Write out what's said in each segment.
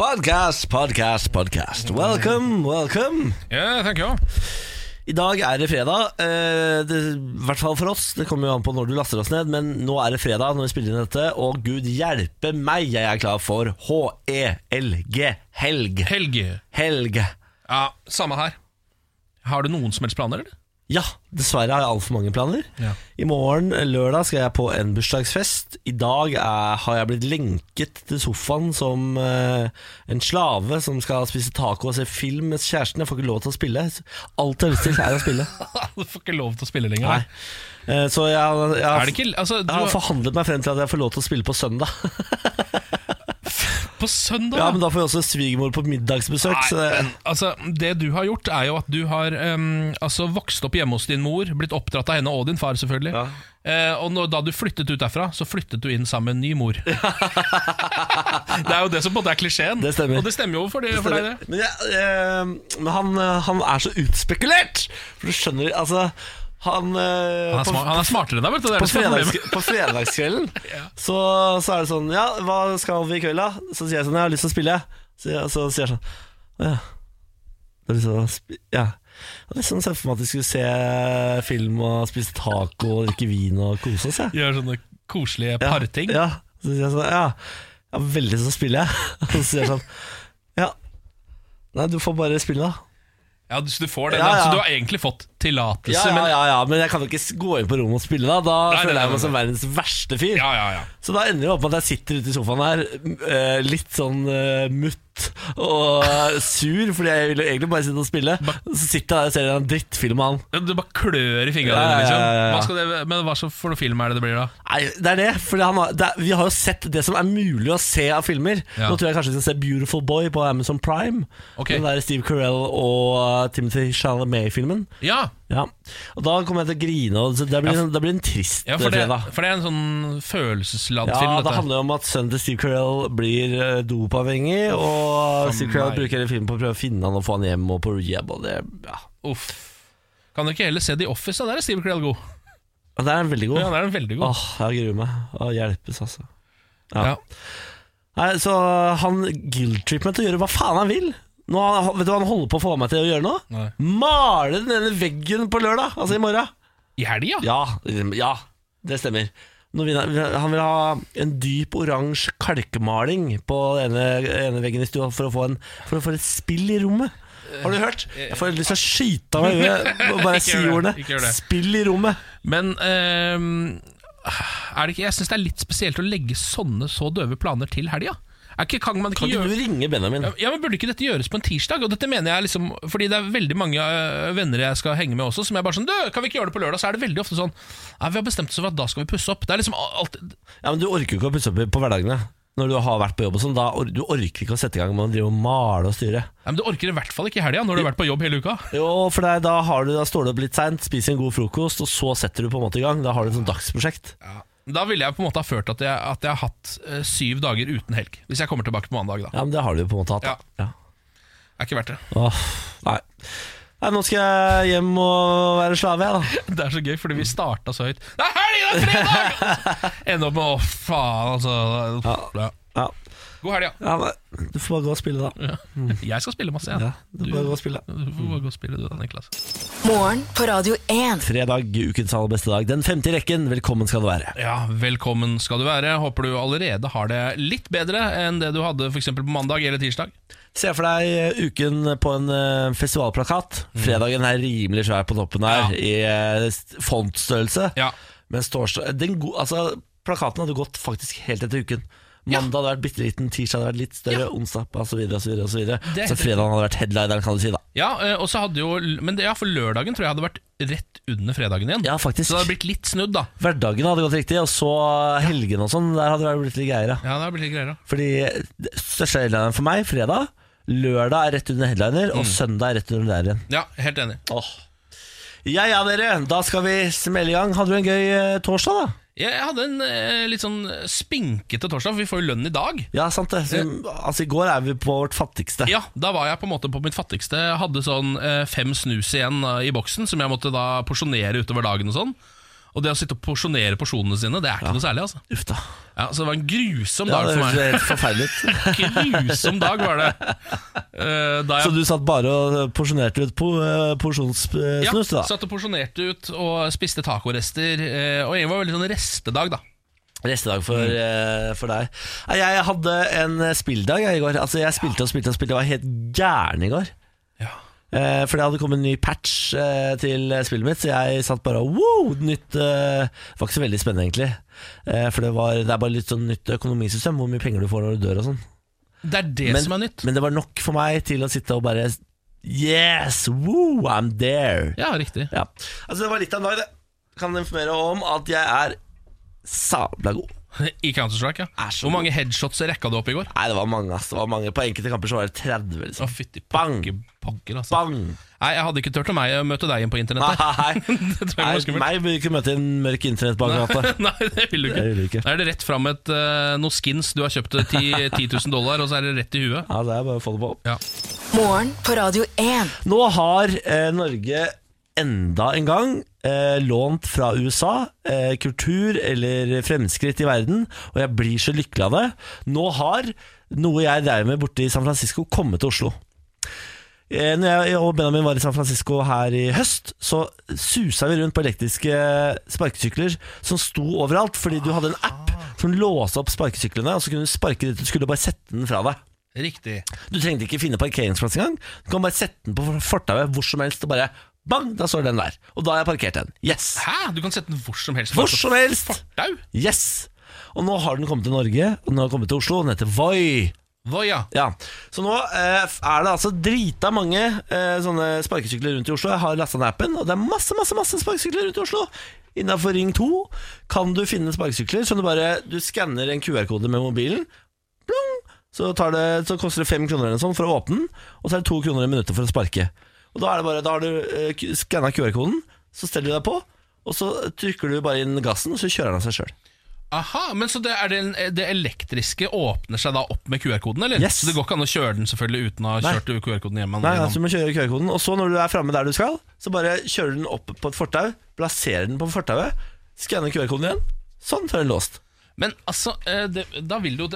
Podcast, podcast, podcast. Welcome, welcome. Yeah, thank you. I dag er det fredag. eh, det, I hvert fall for oss. Det kommer jo an på når du laster oss ned, men nå er det fredag når vi spiller inn dette, og gud hjelpe meg, jeg er klar for H-E-L-G. Helg. Helg. Helg. Ja, samme her. Har du noen som helst planer, eller? Ja, dessverre har jeg altfor mange planer. Ja. I morgen, lørdag, skal jeg på en bursdagsfest. I dag er, har jeg blitt lenket til sofaen som uh, en slave som skal spise taco og se film med kjæresten. Jeg får ikke lov til å spille. Alt jeg har lyst til, er å spille. du får ikke lov til å spille lenger. Nei. Eh, Så jeg, jeg, jeg, det ikke altså, du, jeg har forhandlet meg frem til at jeg får lov til å spille på søndag. På søndag? Ja, Men da får vi også svigermor på middagsbesøk. Nei, det, men, altså, det du har gjort, er jo at du har um, altså, vokst opp hjemme hos din mor, blitt oppdratt av henne og din far, selvfølgelig. Ja. Uh, og når, da du flyttet ut derfra, så flyttet du inn sammen med en ny mor. det er jo det som måte er klisjeen. Det stemmer. Og det stemmer jo for, det, for deg, det. Men, ja, uh, men han, eh, han er så utspekulert! For du skjønner, altså Han, eh, Han er, på- han er smartere enn deg, vet du. Det er på, det som er fredags, problemet. på fredagskvelden Ja. så, så er det sånn Ja, hva skal vi i kveld, da? Så sier jeg sånn, jeg har lyst til å spille. Så, jeg- så sier jeg sånn «Å Ja. Det er lyst til å spi- ja. Jeg hadde liksom sett for meg at vi skulle se film og spise taco og drikke vin og kose oss. Jeg. Gjør sånne koselige Ja, parting. Ja. Så sier jeg sånn Ja, jeg har veldig lyst til å spille, jeg. Og så sier jeg sånn Ja. Nei, du får bare spille, da. Ja, så du får det, Ja, ja. Så du har egentlig fått tillatelse, Ja, ja, ja, ja, men jeg kan jo ikke gå inn på rommet og spille, da. Da Nei, nei, føler jeg meg som verdens verste fyr. Ja, ja, ja. Så da ender det opp med at jeg sitter ute i sofaen her, eh, litt sånn uh, mutt og eh, sur, fordi jeg ville egentlig bare sitte og spille. Så sitter jeg der og ser en drittfilm av han. Du bare klør i fingrene dine, liksom. Hva skal det, men hva så for noe film er det det blir, da? Nei, det er det. For vi har jo sett det som er mulig å se av filmer. Nå tror jeg kanskje vi skal se Beautiful Boy på Amazon Prime. Okay. Den der Steve Carell og uh, Timothy Chalamet-filmen. Ja, Ja. Og da kommer jeg til å grine, og det blir, Ja, det blir en trist ja for, det, fredag. for det er en sånn følelsesladd Ja, film. Det Dette. handler jo om at sønnen til Steve Carell blir eh, dopavhengig, og Steve Carell bruker hele filmen på å prøve å finne han og få han hjem og på rehab. Og det, ja. Uff. Kan du ikke heller se The Office? Da? Der er Steve Carell god. Ja, det er en veldig god. Ja, der er den veldig god. Åh, jeg gruer meg. Å, hjelpes, altså. Ja. Ja. Nei, så han guilt-tripper meg til å gjøre hva faen han vil. Nå, vet du hva han holder på å få meg til å gjøre nå? Nei. Male den ene veggen på lørdag, altså i morgen. I helga? Ja, ja det stemmer. Vil han, vil ha en dyp oransje kalkmaling på den ene, ene veggen i stua for å få, en, for å få et spill i rommet. Har du hørt? Jeg får lyst til å skyte av meg i og bare si ordene. Spill i rommet. Men ehm, er det ikke, jeg syns det er litt spesielt å legge sånne så døve planer til helga. Ikke, kan man ikke Kan ikke gjøre du ringe Benjamin? Ja, men Burde ikke dette gjøres på en tirsdag? Og dette mener jeg liksom Fordi det er veldig mange øh, venner jeg skal henge med også, som er bare sånn Du, kan vi ikke gjøre det på lørdag? Så er det veldig ofte sånn Nei, vi har bestemt oss for at da skal vi pusse opp. Det er liksom alt Ja, men Du orker jo ikke å pusse opp på hverdagene. Når du har vært på jobb og sånn, da or Du orker ikke å sette i gang med å drive og male og styre. Ja, men Du orker i hvert fall ikke i helga, når du har vært på jobb hele uka. Jo, for da, har du, da står du opp litt seint, spiser en god frokost, og så setter du på en måte i gang. Da har du et sånt dagsprosjekt. Da ville jeg på en måte ha ført at jeg, at jeg har hatt øh, syv dager uten helg. Hvis jeg kommer tilbake på mandag, da. Ja, men det har du jo på en måte hatt. da. Ja. Er ikke verdt det. Åh, nei. nei. Nå skal jeg hjem og være slave, jeg, da. Det er så gøy, fordi vi starta så høyt. Det er helg, det er fredag! Ender opp med å, faen, altså. Ja. Ja. God helg, ja. ja men, du får bare gå og spille, da. ja. Jeg skal spille masse, jeg. Ja, du får bare gå og spille. Du får bare gå og spille, du da, Niklas. Morgen på Radio 1. Fredag, ukens aller beste dag. Den femte i rekken. Velkommen skal du være. Ja, velkommen skal du være. Håper du allerede har det litt bedre enn det du hadde for eksempel på mandag eller tirsdag. Se for deg eh, uken på en eh, festivalplakat. Fredagen er rimelig svær på toppen her, i eh, fontstørrelse. Ja, Men den altså, Plakaten hadde gått faktisk helt etter uken. Mandag hadde vært bitte liten, tirsdag hadde vært litt større, onsdag osv. Så, videre, og så, videre, og så, videre. Det så fredagen hadde vært headlineren, kan du si. da ja eh, og så hadde jo Men det, ja, for lørdagen tror jeg hadde vært rett under fredagen igjen. Ja, faktisk. Så det hadde blitt litt snudd, da. Hverdagen hadde gått riktig, og så helgen og sånn. Der hadde det blitt litt greiere. Ja, det hadde blitt litt greier, da. Fordi største headlineren for meg, fredag. Lørdag er rett under headliner, og søndag er rett under der igjen. Ja, helt enig. Åh. Ja ja, dere. Da skal vi smelle i gang. Hadde du en gøy eh, torsdag, da? Jeg hadde en eh, litt sånn spinkete torsdag, for vi får jo lønn i dag. Ja, sant det. Så, altså, I går er vi på vårt fattigste. Ja, da var jeg på en måte på mitt fattigste. Hadde sånn eh, fem snus igjen eh, i boksen, som jeg måtte da porsjonere utover dagen og sånn. Og det å sitte og porsjonere porsjonene sine, det er ikke noe særlig. altså Uff da. ja, Så det var en grusom Ja, dag for meg. Ja, det helt forferdelig. Grusom dag var det. Eh, da Så du satt bare og porsjonerte ut po ja, porsjonssnus, da? satt og porsjonerte ut og spiste tacorester. eh, Og egentlig var det veldig sånn restedag, da. Restedag for, Mm. eh, for deg. Nei, Jeg hadde en spilldag jeg, i går. Altså, jeg spilte og spilte og spilte. Jeg var helt gæren i går. Ja. Eh, for det hadde kommet en ny patch eh, til spillet mitt, så jeg satt bare wow, nytt eh, Det var ikke så veldig spennende, egentlig. Eh, for det, var, det er bare litt sånn nytt økonomisystem, hvor mye penger du får når du dør og sånn. Det er det Men, som er nytt. men det var nok for meg til å sitte og bare Yes! Woo, I'm there! Ja, riktig. Ja. Altså, det var litt av en dag, det. Kan informere om at jeg er sabla god. I Counter-Strike, ja. Hvor mange headshots rekka du opp i går? Nei, det var mange, ass. Det var mange. På enkelte kamper så var det 30, Å, liksom. fytti Bang. pakke, pakker, altså. Bang! Nei, jeg hadde ikke turt å meg møte deg inn på internett. der. Nei, det tror jeg var Nei skummelt. meg vil ikke møte en mørk internett bak gata. Nei, det vil du ikke. Det vil du ikke. Da er det rett fram et uh, noen skins du har kjøpt til 10, 10 000 dollar, og så er det rett i huet. Ja, det er bare å få det på. Ja. Morgen på Radio 1. Nå har eh, Norge enda en gang eh, lånt fra USA eh, kultur eller fremskritt i verden, og jeg blir så lykkelig av det. Nå har noe jeg dreiv med borte i San Francisco, kommet til Oslo. Eh, Når jeg og Benjamin var i San Francisco her i høst, så susa vi rundt på elektriske sparkesykler som sto overalt, fordi du hadde en app som låste opp sparkesyklene, og så kunne du sparke dit du skulle, og bare sette den fra deg. Riktig. Du trengte ikke finne parkeringsplass engang. Du kan bare sette den på fortauet hvor som helst, og bare bang, da står den der. Og da har jeg parkert den. Yes! Hæ? Du kan sette den hvor som helst. Hvor som helst! Fortau? Yes! Og nå har den kommet til Norge, og den har kommet til Oslo. Den heter Voi. Voia. Ja, Så nå eh, er det altså drita mange eh, sånne sparkesykler rundt i Oslo. Jeg har lasta ned appen, og det er masse masse, masse sparkesykler rundt i Oslo. Innafor Ring 2 kan du finne sparkesykler som du bare Du skanner en QR-kode med mobilen. Plong, så, tar det, så koster det fem kroner eller noe sånt for å åpne den, og så er det to kroner i minuttet for å sparke. Og Da er det bare, da har du eh, skanna QR-koden, så steller du deg på, og så trykker du bare inn gassen, og så kjører den av seg sjøl. Aha, men så det, er det, det elektriske åpner seg da opp med QR-koden, eller? Yes. Så det går ikke an å kjøre den selvfølgelig uten å ha kjørt QR-koden hjemme? Nei, altså du må kjøre QR-koden Og så når du er fremme der du skal Så bare kjører du den opp på et fortau Plasserer den på fortauet Skanner QR-koden igjen Sånn, så er den låst Men altså, eh, det, da vil jo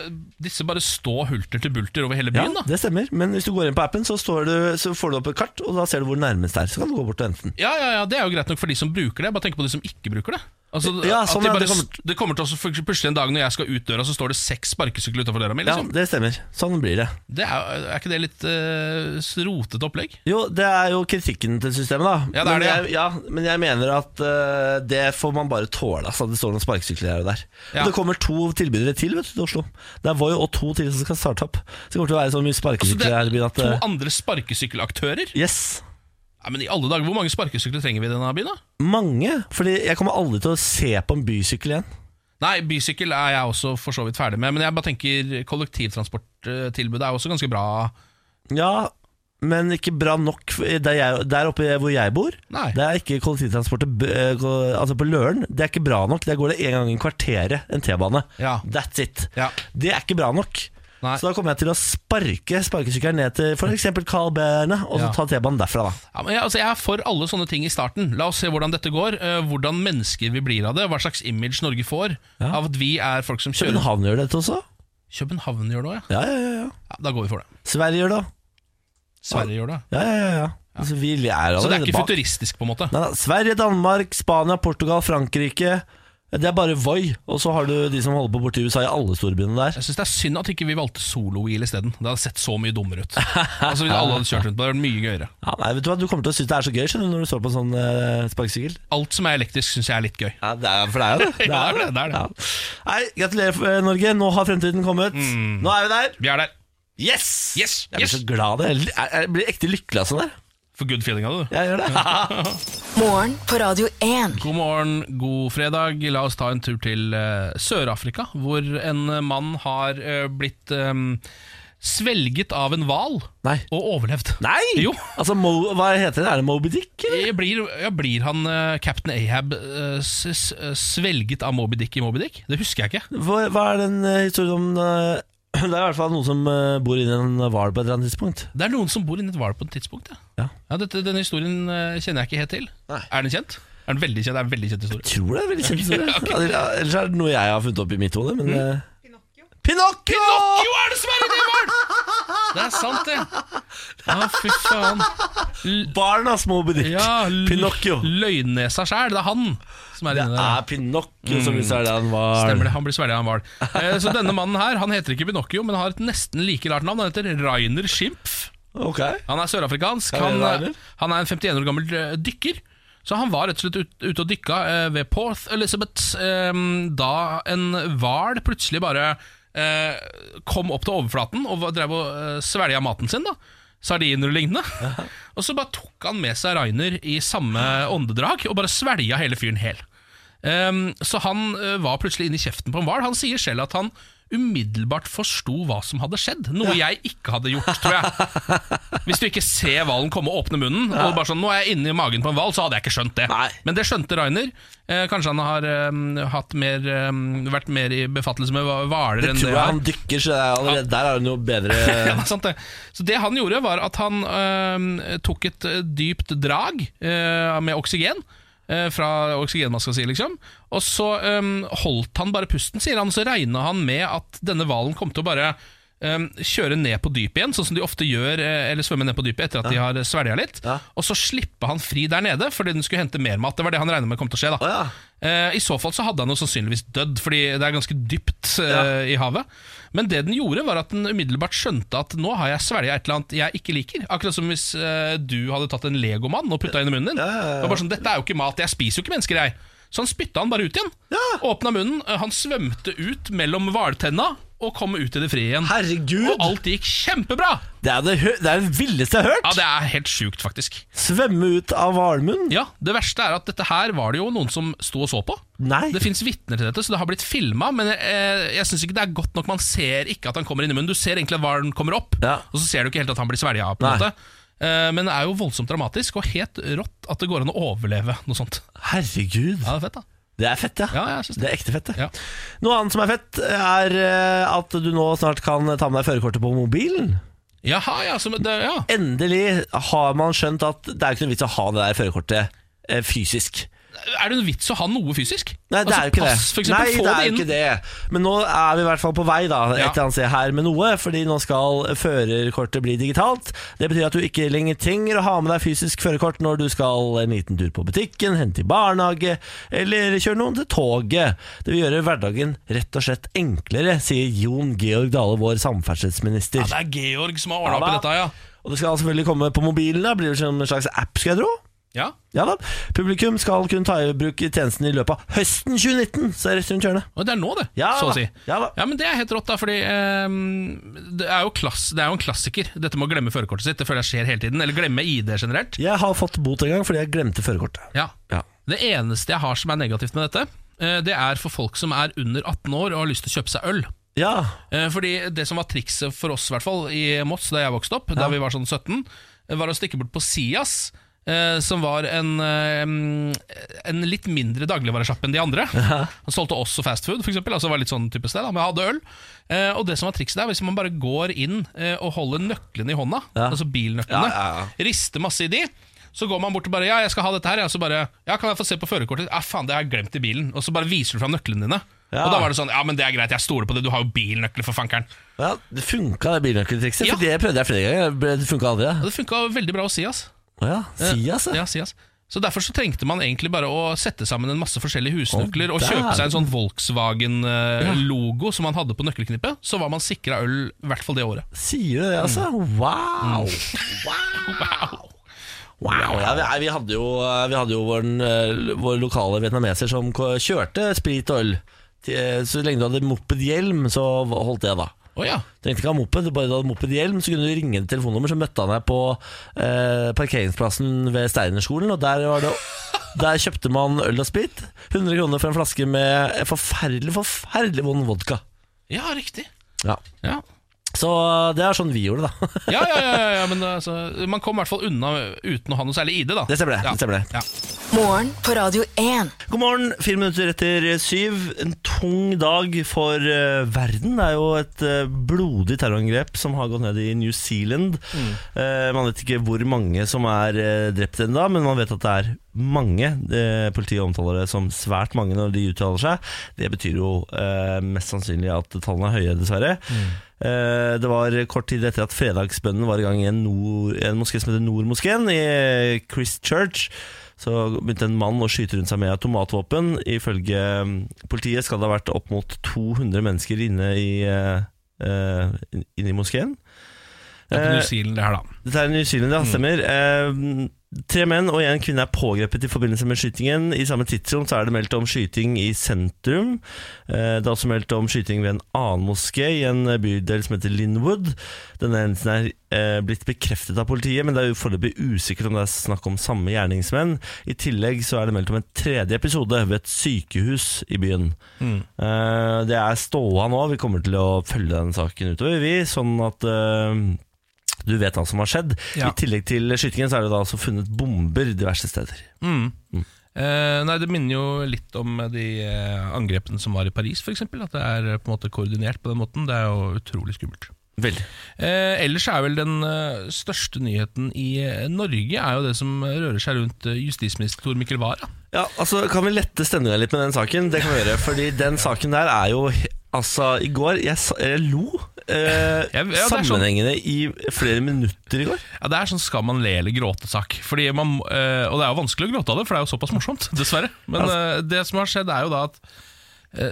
disse bare stå hulter til bulter over hele Ja, byen, da. det stemmer Men hvis du går inn på appen så, står du, så får du opp et kart Og da ser du hvor nærmest det er Så kan du gå bort og hente den Ja, ja, ja, Det er jo greit nok for de som bruker det. Bare tenk på de som ikke bruker det. Altså, Ja, sånn, de ja, bare, det kommer- det kommer til å plutselig en dag når jeg skal ut døra, så står det seks sparkesykler utenfor døra mi. Ja, Liksom. det stemmer Sånn blir det Det er, er ikke det litt uh, rotete opplegg? Jo, det er jo kritikken til systemet da Ja, det er det, ja. jeg, ja, men jeg mener at uh, det får man bare tåle altså, Det står noen sparkesykler her og der Ja. Og det kommer to tilbydere til vet du, til Oslo Det er Voi og to til som skal starte opp Så det kommer til å være så mye sparkesykler det sparkesykler her i byen at to eh, andre sparkesykkelaktører? Yes Nei, men i alle dager, Hvor mange sparkesykler trenger vi i denne byen? da? Mange, fordi jeg kommer aldri til å se på en bysykkel igjen. Nei, Bysykkel er jeg også for så vidt ferdig med, men jeg bare tenker kollektivtransporttilbudet er også ganske bra. Ja, men ikke bra nok der, jeg, der oppe hvor jeg bor. Nei. Det er ikke kollektivtransportet Altså på Løren. Det er ikke bra nok. Der går det en gang i kvarteret en T-bane. Ja. That's it. Ja. Det er ikke bra nok. Nei. Så da kommer jeg til å sparke sparkesykkelen ned til f.eks. Carl Berne, og så Ja. ta T-banen derfra, da. Ja, men jeg, altså, jeg er for alle sånne ting i starten. La oss se hvordan dette går. Uh, hvordan mennesker vi blir av det. Hva slags image Norge får Ja. av at vi er folk som kjører. København gjør dette også. København gjør det òg, ja. Ja, ja, ja, ja. ja. Da går vi for det. Sverige gjør det òg. Sverige gjør det. Ja, ja, ja, ja. Altså, Så det er ikke bak. futuristisk, på en måte. Nei, Sverige, Danmark, Spania, Portugal, Frankrike Det er bare Voi. Og så har du de som holder på borti USA i alle storbyene der. Jeg synes Det er synd at ikke vi valgte solo-wheel isteden. Det hadde sett så mye dummere ut. Altså Hvis alle hadde kjørt rundt på det, hadde vært mye gøyere. Ja, nei, vet Du hva, du kommer til å synes det er så gøy skjønner du, når du står på en sånn uh, sparkesykkel. Alt som er elektrisk, syns jeg er litt gøy. Ja, det er, For det er jo det. Det er det, det er det. Ja. Nei, Gratulerer, eh, Norge. Nå har fremtiden kommet. Nå er vi der. Vi er der. Yes! Yes, Jeg blir yes. så glad. Jeg blir ekte lykkelig av sånn der. For good feeling av det, du. Jeg gjør det. Morgen på Radio 1. God morgen, god fredag. La oss ta en tur til eh, Sør-Afrika, hvor en mann har eh, blitt eh, svelget av en hval Nei. og overlevd. Nei! Jo. Altså, Mo, Hva heter det? Er det Moby Dick? Eller? Eh, Blir, ja, blir han eh, Captain Ahab eh, s s svelget av Moby Dick i Moby Dick? Det husker jeg ikke. Hva, hva er den eh, historien om eh, Det er i hvert fall noen som eh, bor inni en hval på et eller annet tidspunkt. Det er noen som bor inni et hval på et tidspunkt. Ja. Ja. Ja, dette, Denne historien eh, kjenner jeg ikke helt til. Nei. Er den kjent? Er den veldig kjent? Det er en veldig kjent historie. Jeg tror det er en veldig kjent historie. Eller- Ellers er det noe jeg har funnet opp i mitt hode. Men mm. Pinocchio! Jo, er det som er det var?! Det er sant, det. Ja, fy faen. L Barnas små butikk. ja, Pinocchio. Løgnesa sjæl. Det er han som er Det inni der. er Pinocchio som blir svelget han var. Stemmer det, han blir svelget av en hval. Eh, så denne mannen her Han heter ikke Pinocchio, men har et nesten like rart navn. Han heter Rainer Schimpf. Okay. Han er sørafrikansk. Hva er Han, han er en 51 år gammel eh, dykker. Så han var rett og slett ut- ute og dykka eh, ved Porth Elizabeth eh, da en hval plutselig bare eh, kom opp til overflaten og drev og uh, svelga maten sin. da Sardiner og lignende. Og så bare tok han med seg Rainer i samme åndedrag og bare svelga hele fyren hel. Um, så han eh, var plutselig inne i kjeften på en hval. Han sier selv at han umiddelbart forsto hva som hadde skjedd. Noe jeg ikke hadde gjort, tror jeg. Hvis du ikke ser hvalen komme og åpne munnen, og bare sånn, nå er jeg inne i magen på en hval, så hadde jeg ikke skjønt det. Nei. Men det skjønte Rainer. Eh, kanskje han har eh, hatt mer, eh, vært mer i befattelse med hva- hvaler Det enn det jeg han dykker, så er allerede, der er det noe bedre Ja, det det. Så det han gjorde var at han øh, tok et øh, dypt drag øh, med oksygen fra oksygenmaska si, liksom. Og så um, holdt han bare pusten, sier han, og så regna han med at denne hvalen kom til å bare um, kjøre ned på dypet igjen, sånn som de ofte gjør, øh, eller svømme ned på dypet etter at de har svelga litt. Ja. Og så slippe han fri der nede, fordi den skulle hente mer mat. Det var det han regna med kom til å skje. da oh, ja. uh, I så fall så hadde han jo sannsynligvis dødd, fordi det er ganske dypt eh, i havet. Men det den gjorde, var at den umiddelbart skjønte at nå har jeg svelga et eller annet jeg ikke liker. Akkurat som hvis uh, du hadde tatt en legomann og putta inn i munnen din. Det var bare sånn, Dette er jo ikke mat, jeg spiser jo ikke mennesker, jeg. Så han spytta han bare ut igjen. Ja. Åpna munnen, eh, han svømte ut mellom hvaltenna og komme ut i det frie igjen. Herregud! Og alt gikk kjempebra! Det er det, hø- det er det villeste jeg har hørt! Ja, Det er helt sjukt, faktisk. Svømme ut av hvalmunn? Ja, Det verste er at dette her var det jo noen som sto og så på. Nei. Det fins vitner til dette, så det har blitt filma. Men eh, jeg syns ikke det er godt nok. Man ser ikke at han kommer inn i munnen. Du ser egentlig at hvalen kommer opp, Ja. og så ser du ikke helt at han blir svelga. på en Nei. måte. Eh, men det er jo voldsomt dramatisk, og helt rått at det går an å overleve noe sånt. Herregud. Ja, det er fett, da. Det er fett, ja. Ja, jeg synes Det det. er ekte fett, det. Ja. Noe annet som er fett, er eh, at du nå snart kan ta med deg førerkortet på mobilen. Jaha, ja, så, det, ja. Endelig har man skjønt at det er ikke noe vits å ha det der førerkortet eh, fysisk. Er det en vits å ha noe fysisk? Nei, det altså, er jo ikke pass, det. Nei, det er jo ikke det. Men nå er vi i hvert fall på vei da, et eller annet sted her med noe, fordi nå skal førerkortet bli digitalt. Det betyr at du ikke lenger trenger å ha med deg fysisk førerkort når du skal en liten tur på butikken, hente i barnehage, eller kjøre noen til toget. Det vil gjøre hverdagen rett og slett enklere, sier Jon Georg Dale, vår samferdselsminister. Ja, det er Georg som har ordna Ja, opp i dette, ja. Og det skal selvfølgelig komme på mobilen, da. blir det som en slags app, skal jeg tro. Ja. Ja da. Publikum skal kunne ta i bruk tjenesten i løpet av høsten 2019, så er det rett rundt hjørnet. Og det er nå, det. Ja så å si. Ja da. Ja, men Det er helt rått, da, fordi ehm, det, er jo klass, det er jo en klassiker, dette med å glemme førerkortet sitt. Det føler jeg skjer hele tiden. Eller glemme ID generelt. Jeg har fått bot en gang fordi jeg glemte førerkortet. Ja. Ja. Det eneste jeg har som er negativt med dette, eh, det er for folk som er under 18 år og har lyst til å kjøpe seg øl. Ja. Eh, Fordi det som var trikset for oss, i hvert fall, i Moss da jeg vokste opp, da vi var sånn 17, eh, var å stikke bort på Sias. Eh, Som var en, eh, en litt mindre dagligvaresjappe enn de andre. Han solgte også fastfood, eksempel. Altså var litt sånn type sted, da, men hadde øl. Eh, Og det som var trikset der, hvis man bare går inn eh, og holder nøklene i hånda, Ja. altså bilnøklene, Ja, ja, rister masse i de, så går man bort og bare Ja, jeg skal ha dette her. Ja, så bare Ja, kan jeg få se på førerkortet? Ja, faen, det har jeg glemt i bilen. Og så bare viser du fram nøklene dine. Ja. Og da var det sånn Ja, men det er greit, jeg stoler på det. Du har jo bilnøkler, for fankeren. ja det funka, det bilnøkkeltrikset. Ja. For det prøvde jeg flere ganger. Det funka aldri. Og det. det funka veldig bra å si, ass. Ja. Sias, ja. Ja, Sias. Så Derfor så trengte man egentlig bare å sette sammen en masse forskjellige husnøkler oh, og kjøpe seg en sånn Volkswagen-logo som man hadde på nøkkelknippet. Så var man sikra øl i hvert fall det året. Sier du det, altså? Wow! Wow. Wow. wow. Ja, vi, hadde jo, vi hadde jo vår, eh, vår lokale vietnameser som kjørte sprit og øl. Så lenge du hadde mopedhjelm, så holdt det, da. Å ja. Trengte ikke ha moped, bare du hadde mopedhjelm, så kunne du ringe et telefonnummer, så møtte han deg på eh, parkeringsplassen ved Steinerskolen, og der, var det, der kjøpte man øl og sprit. 100 kroner for en flaske med forferdelig, forferdelig vond vodka. ja, riktig. Ja. Ja. Så det er sånn vi gjorde det, da. Ja, ja, ja, ja, men altså, Man kom i hvert fall unna uten å ha noe særlig ID. da Det stemmer det. Ja. det, stemmer det. Ja. Morgen på Radio 1. God morgen, fire minutter etter syv. En tung dag for uh, verden. Det er jo et uh, blodig terrorangrep som har gått ned i New Zealand. Eh, man vet ikke hvor mange som er uh, drept ennå, men man vet at det er mange. Det, politiet omtaler det som svært mange når de uttaler seg. Det betyr jo eh, mest sannsynlig at tallene er høye, dessverre. Eh, det var kort tid etter at fredagsbønnen var i gang i en, nord, en moské som heter Nordmoskeen i Christchurch. Så begynte en mann å skyte rundt seg med automatvåpen. Ifølge mm, politiet skal det ha vært opp mot 200 mennesker inne i, eh, eh, inne i moskeen. Det er på Eh, New Zealand, det her, da. Dette er New Zealand, ja, stemmer. Eh, tre menn og en kvinne er pågrepet i forbindelse med skytingen. I samme tidsrom så er det meldt om skyting i sentrum. Eh, det er også meldt om skyting ved en annen moské i en bydel som heter Linwood. Denne hendelsen er eh, blitt bekreftet av politiet, men det er foreløpig usikkert om det er snakk om samme gjerningsmenn. I tillegg så er det meldt om en tredje episode ved et sykehus i byen. Mm. det er ståa nå. Vi kommer til å følge den saken utover, vi. Sånn at eh, du vet hva som har skjedd. Ja. I tillegg til skytingen så er det da altså funnet bomber diverse steder. Mm. Eh, nei, Det minner jo litt om de eh, angrepene som var i Paris, f.eks. At det er eh, på en måte koordinert på den måten. Det er jo utrolig skummelt. Veldig. Eh, ellers er vel den eh, største nyheten i eh, Norge er jo det som rører seg rundt eh, justisminister Tor Mikkel Wara. Ja, altså Kan vi lette stemninga litt med den saken? Det kan vi gjøre. Fordi den saken der er jo Altså, i går Jeg, jeg lo eh, Ja, ja, sånn- sammenhengende i flere minutter i går. Ja, Det er sånn skal man le eller gråte-sak. Fordi man, eh, Og det er jo vanskelig å gråte av det, for det er jo såpass morsomt, dessverre. Men eh, det som har skjedd, er jo da at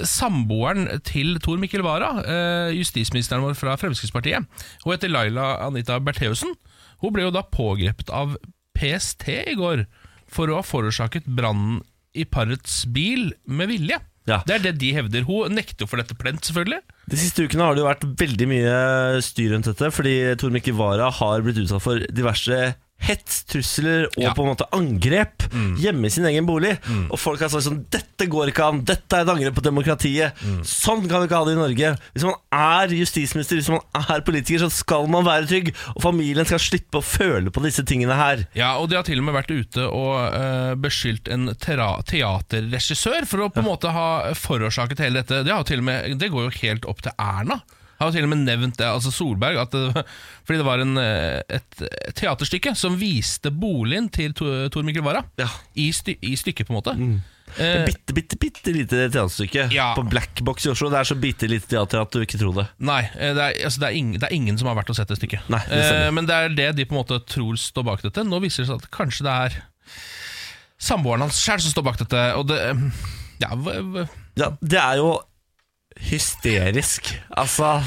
Samboeren til Tor Mikkel Wara, eh, justisministeren vår fra Fremskrittspartiet, hun heter Laila Anita Bertheussen. Hun ble jo da pågrepet av PST i går for å ha forårsaket brannen i parets bil med vilje. Ja. Det er det de hevder. Hun nekter jo for dette plent, selvfølgelig. De siste ukene har det jo vært veldig mye styr rundt dette, fordi Tor Mikkel Wara har blitt utsatt for diverse hets, trusler og Ja. Mm. på en måte angrep hjemme i sin egen bolig. Og folk har sagt sånn Dette går ikke an! Dette er et angrep på demokratiet! Mm. Sånn kan vi ikke ha det i Norge! Hvis man er justisminister, hvis man er politiker, så skal man være trygg. Og familien skal slippe å føle på disse tingene her. Ja, og de har til og med vært ute og eh, beskyldt en teaterregissør for å på en måte ha forårsaket hele dette. Det, har til og med, det går jo helt opp til Erna. Har til og med nevnt det, altså Solberg, det, fordi det var en, eh, et teaterstykke som viste boligen til Tor Mikkel Wara Ja. i, sty, i stykket, på en måte. Et Eh, bitte, bitte, bitte lite teaterstykke Ja. på Black Box i Oslo. Det er så bitte lite teater at du ikke tror det. Nei, eh, det er, altså det, er ingen, det er ingen som har vært og sett det stykket. Nei, det eh, men det er det de på en måte tror står bak dette. Nå viser det seg at kanskje det er samboeren hans sjøl som står bak dette. Og det Ja, Ja, det er jo hysterisk. Altså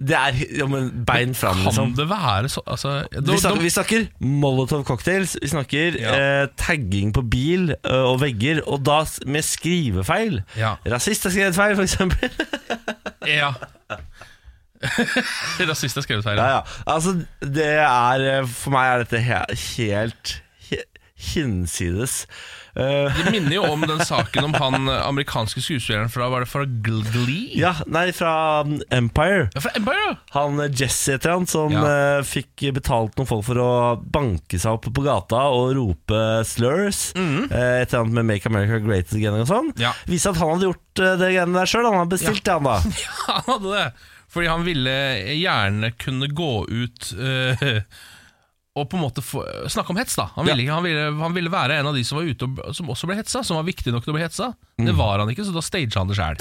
Det er ja, men bein fram, kan liksom. det være så altså, da- Vi snakker, vi snakker Molotov cocktails, vi snakker Ja. eh, tagging på bil eh, og vegger, og da med skrivefeil. Ja. Rasist har skrevet feil, eksempel. Ja. Rasist har skrevet feil. ja, ja. Altså, det er eh, For meg er dette he helt he hinsides. Eh, Det minner jo om den saken om han amerikanske skuespilleren fra Var det fra Glee? ja, nei, fra um, Empire. Ja, fra Empire, ja. Han eh, Jesse heter han, som Ja. eh, fikk betalt noen folk for å banke seg opp på gata og rope slurs. eh, et eller annet med 'Make America Great Again' og sånn. Ja. Viste at han hadde gjort det greiene der sjøl. Han hadde bestilt det, han da. Ja, Han hadde det. Fordi han ville gjerne kunne gå ut eh, og på en måte snakke om hets. da han ville, ja. han, ville, han ville være en av de som var ute og, som også ble hetsa, som var viktig nok til å bli hetsa. Mm. Det var han ikke, så da stager han det sjæl.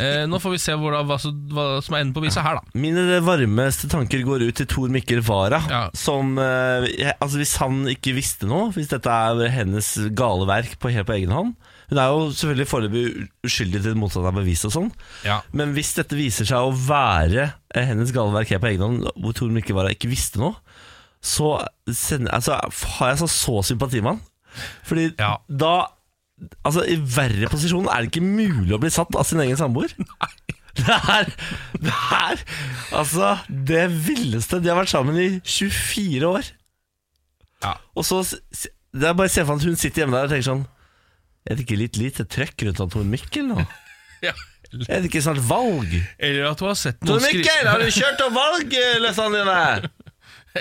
Eh, nå får vi se hva, som- hva som er enden på visa her, da. Mine varmeste tanker går ut til Tor Mikkel Wara. Ja. Som eh, Altså Hvis han ikke visste noe, hvis dette er hennes gale verk på helt på egen hånd Hun er jo selvfølgelig foreløpig uskyldig til motstand av bevis og sånn. Ja. Men hvis dette viser seg å være eh, hennes gale verk helt på egen hånd, hvor Tor Mikkel Wara ikke visste noe, så sender, altså, har jeg så, så sympati med han. Fordi Ja. da Altså, i verre posisjon er det ikke mulig å bli satt av sin egen samboer. Det er, det er altså det villeste. De har vært sammen i 24 år. Ja. Og så Det er bare å se for seg at hun sitter hjemme der og tenker sånn Er det ikke litt lite trøkk rundt han Tor Mikkel nå? Ja. Er det ikke snart valg? Eller at hun har sett noen Tor Mikkel, har du kjørt opp valgløftene dine?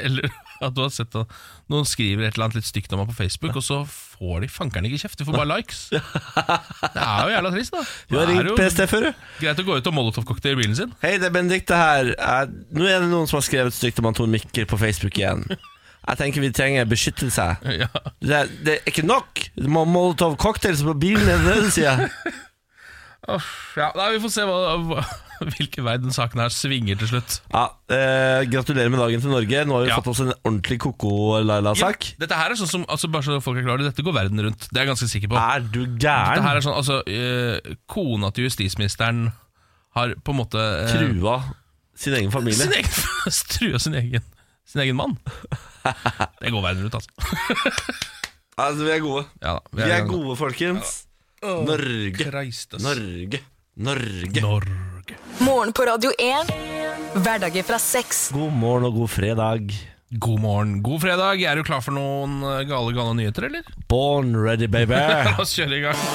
Eller at du har sett at noen skriver et eller annet litt stygt om meg på Facebook, og så får de fankeren ikke kjeft. De får bare likes. Det er jo jævla trist, da. Du har ringt PST før, du. greit å gå ut og molotovcocktail i bilen sin. Hei, det er Benedikte her. Nå er det noen som har skrevet stygt om Anton Mikkel på Facebook igjen. Jeg tenker vi trenger beskyttelse. Ja. Det, det er ikke nok! Du må ha Molotov cocktails på bilen, din, sier? Uff, ja. Nei, vi får se hva, hva, hvilken vei den saken her svinger til slutt. Ja, eh, Gratulerer med dagen til Norge. Nå har vi Ja. fått oss en ordentlig koko-Laila-sak. Ja, dette her er sånn som, altså Bare så folk er klar Dette går verden rundt. Det er jeg ganske sikker på. Er du Dette her er sånn, altså eh, Kona til justisministeren har på en måte eh, Trua sin egen familie. Sin egen, trua sin egen, sin egen mann. Det går verden rundt, altså. Altså, vi er gode. Ja, da, Vi er gode, folkens. Norge. Norge. Norge. Norge. Norge. Morgen på Radio 1. Hverdager fra seks. God morgen og god fredag. God morgen, god fredag. Er du klar for noen eh, gale, gale nyheter, eller? Born ready, baby. La oss kjøre i gang.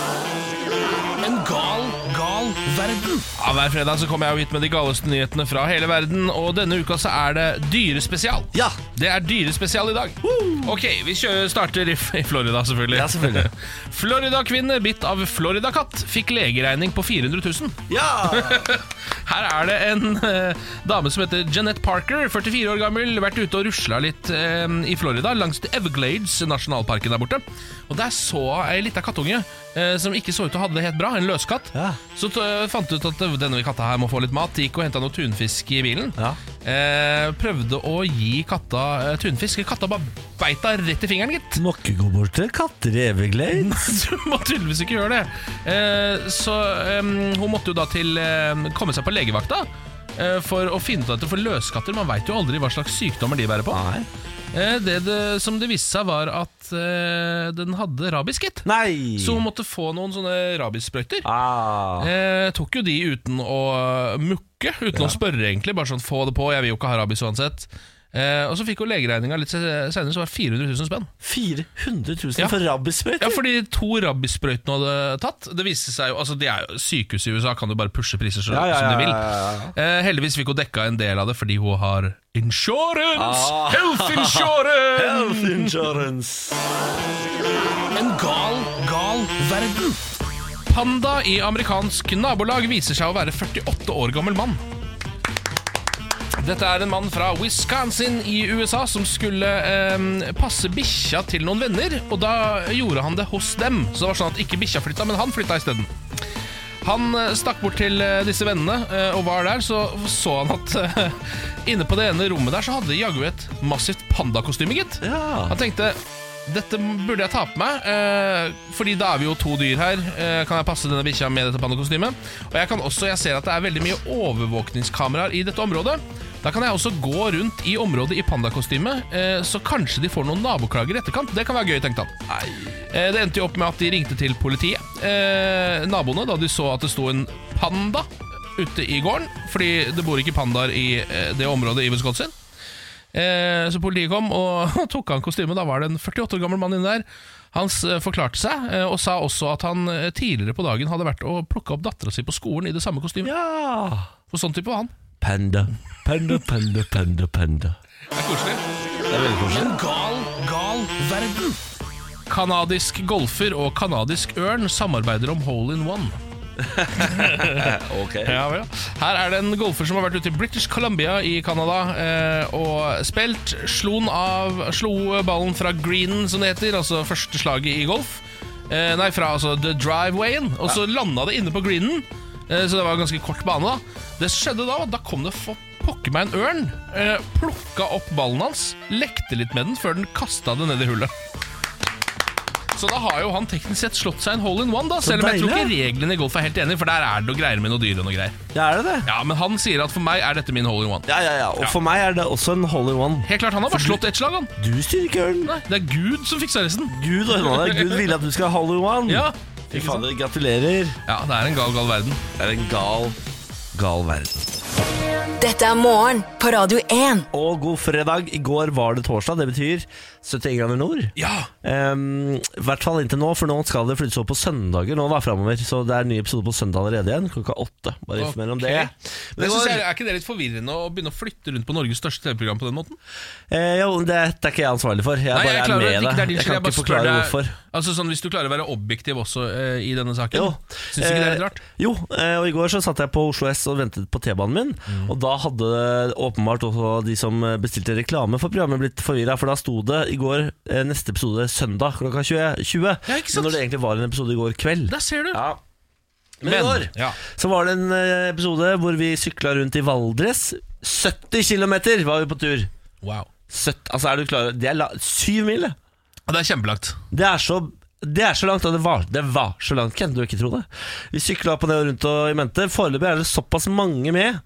En gal verden. Ja, Hver fredag så kommer jeg jo hit med de galeste nyhetene fra hele verden, og denne uka så er det dyrespesial. Ja. Det er dyrespesial i dag. Ok, vi kjører, starter i, i Florida, selvfølgelig. Ja, selvfølgelig. Florida-kvinne bitt av Florida-katt fikk legeregning på 400 000. Ja! Her er det en eh, dame som heter Jeanette Parker, 44 år gammel, vært ute og rusla litt eh, i Florida, langs Everglades, nasjonalparken der borte. Og der så ei lita kattunge eh, som ikke så ut til å ha det helt bra, en løskatt. Ja. Så fant ut at eh, denne katta her må få litt mat, gikk og henta noe tunfisk i bilen. Ja. Eh, prøvde å gi katta eh, tunfisk. Katta bare beit henne rett i fingeren, gitt. Må ikke gå bort til katter i Everglades. Du må tydeligvis ikke gjøre det. Eh, så hun måtte jo da til em, komme seg på legevakta eh, for å finne ut av dette. For løskatter, man veit jo aldri hva slags sykdommer de bærer på. Nei. Eh, det, det som det viste seg, var at eh, den hadde rabies, gitt. Så hun måtte få noen sånne rabiessprøyter. Ah. Eh, tok jo de uten å mukke, uten å spørre, egentlig. Bare sånn få det på, jeg vil jo ikke ha rabies uansett. Eh, og så fikk hun legeregninga litt senere, så var det 400 000 spenn. 400 000 Ja. for rabiesprøyter? Ja, fordi to rabiessprøytene hun hadde tatt Det viste seg jo, altså de er jo Sykehus i USA kan jo bare pushe priser så, Ja, ja, som de vil. Eh, heldigvis fikk hun dekka en del av det fordi hun har insurance! Ah. Health insurance! Health insurance. En gal, gal verden. Panda i amerikansk nabolag viser seg å være 48 år gammel mann. Dette er en mann fra Wisconsin i USA som skulle eh, passe bikkja til noen venner, og da gjorde han det hos dem. Så det var sånn at ikke bikkja flytta, men han flytta isteden. Han eh, stakk bort til eh, disse vennene eh, og var der, så så han at inne på det ene rommet der så hadde de jaggu et massivt pandakostyme, gitt. Ja. Han tenkte dette burde jeg ta på meg, eh, Fordi da er vi jo to dyr her. Kan jeg passe denne bikkja med dette pandakostymet? Og jeg kan også, jeg ser at det er veldig mye overvåkningskameraer i dette området. Da kan jeg også gå rundt i området i pandakostyme, eh, så kanskje de får noen naboklager i etterkant. Det kan være gøy, tenkte han. Eh, det endte jo opp med at de ringte til politiet, eh, naboene, da de så at det sto en panda ute i gården. Fordi det bor ikke pandaer i det området i Wisconsin. Så politiet kom og tok av kostymet. Da var det en 48 år gammel mann inne der. Han forklarte seg, og sa også at han tidligere på dagen hadde vært og plukka opp dattera si på skolen i det samme kostymet. ja. For sånn type var han. Panda. Panda, panda, panda, panda. Det er koselig. Det er veldig koselig. En gal, gal verden. Kanadisk golfer og kanadisk ørn samarbeider om hole in one. Ok. Ja, vel. Her er det en golfer som har vært ute i British Columbia i Canada eh, og spilt. Slo, av, slo ballen fra greenen, som det heter, altså første slaget i golf. Eh, nei, fra altså, the drivewayen, og så landa det inne på greenen. Eh, så det var en ganske kort bane. Da Det skjedde da, da kom det for pokker meg en ørn. Eh, plukka opp ballen hans, lekte litt med den før den kasta det ned i hullet. Så da har jo han teknisk sett slått seg en hole in one, da selv om jeg tror ikke reglene i golf er helt enig, for der er det noe greier med noe dyr og noe greier. Ja, er det det? Ja, men han sier at for meg er dette min hole in one. Ja, ja, ja. Og Ja. for meg er det også en hole in one. Helt klart, Han har bare slått ett slag, han. Du styrer ikke ørnen. Nei, Det er Gud som fikser resten. Gud ordna det. Gud ville at du skal ha hole in one. Ja, Fy fader, gratulerer. ja, det er en gal, gal verden. Det er en gal, gal verden. Dette er morgen på Radio 1. Og god fredag. I går var det torsdag. Det betyr 71 grader nord. Ja! um, I hvert fall inntil nå, for nå skal det flyttes opp på søndager nå da fremover. Så det er en ny episode på søndag allerede igjen, klokka åtte. Bare informer om det. Men Det går- jeg, er ikke det litt forvirrende å begynne å flytte rundt på Norges største TV-program på den måten? Eh, jo, det, det er ikke jeg ansvarlig for. Jeg Nei, bare jeg er med det deg. Jeg kan ikke forklare deg- hvorfor. Altså sånn, Hvis du klarer å være objektiv også eh, i denne saken, syns du ikke det er litt Eh, rart? Jo, eh, og i går så satt jeg på Oslo S og ventet på T-banen min. Mm. Og da hadde åpenbart også de som bestilte reklame for programmet blitt forvirra, for da sto det i går eh, neste episode søndag klokka 20. 20 Ja, ikke sant? men når det egentlig var en episode i går kveld. Der ser du! Ja. Men, i går ja. så var det en eh, episode hvor vi sykla rundt i Valdres. 70 km var vi på tur. Wow. 70, altså er du klar? Det er la, syv mil. det. Det er kjempelangt. Det er så det er så langt, og det var, det var så langt, kan Du ikke tro det. Vi sykla opp og ned og rundt og i mente. Foreløpig er det såpass mange med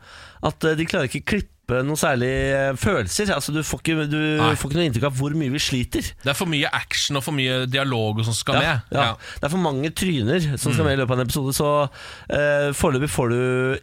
at eh, de klarer ikke klippe noen særlig eh, følelser. Altså Du får ikke, du får ikke noe inntrykk av hvor mye vi sliter. Det er for mye action og for mye dialog som skal Ja, med. ja. Det er for mange tryner som Mm. skal med i løpet av en episode, så uh, foreløpig får du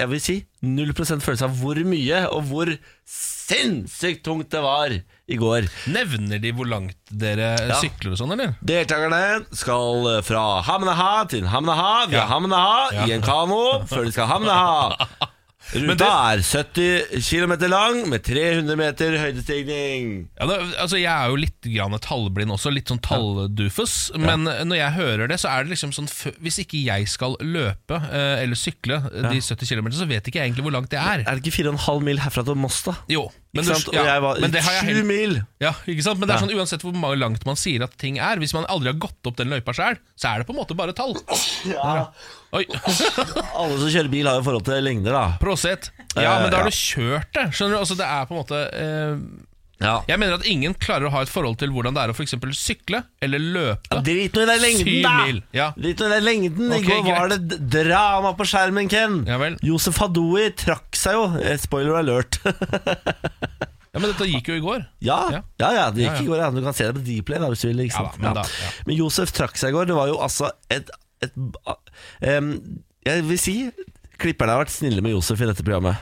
jeg vil si 0% følelse av hvor mye og hvor sinnssykt tungt det var i går. Nevner de hvor langt dere Ja. sykler og sånn, eller? Deltakerne skal fra Hamneha til Hamneha via Ja. Hamneha Ja. i en kano før de skal Hamneha. Ruta er 70 km lang med 300 meter høydestigning. Ja, da, altså Jeg er jo litt grann tallblind også, litt sånn talldufus. Men når jeg hører det, så er det liksom sånn Hvis ikke jeg skal løpe eh, eller sykle eh, de 70 km, så vet ikke jeg egentlig hvor langt det er. Er det ikke 4,5 mil herfra til Moss, da? Jo, men, Ikke du- ja, Og jeg var men det har jeg 7 helt- mil! Ja, ikke sant? Men det er Ja. sånn uansett hvor langt man sier at ting er Hvis man aldri har gått opp den løypa sjøl, så er det på en måte bare tall. Ja. Oi, Alle som kjører bil, har jo forhold til lengder, da. Prosit. Ja, Eh, men da har du kjørt det. Skjønner du? Altså, det er på en måte eh, Ja. Jeg mener at ingen klarer å ha et forhold til hvordan det er å for eksempel sykle eller løpe. Ja, Drit nå i den lengden, da! ja. Drit nå i den lengden. I okay, går var det drama på skjermen, Ken. Ja vel. Josef Hadoui trakk seg jo. Eh, Spoiler alert. Ja, Men dette gikk jo i går. ja, Ja. ja, ja, det gikk i går. Ja. Du kan se det på Dplay da, hvis du vil. Ikke sant? da, men da- ja. Men Josef trakk seg i går. Det var jo altså et, et um, Jeg vil si klipperne har vært snille med Josef i dette programmet.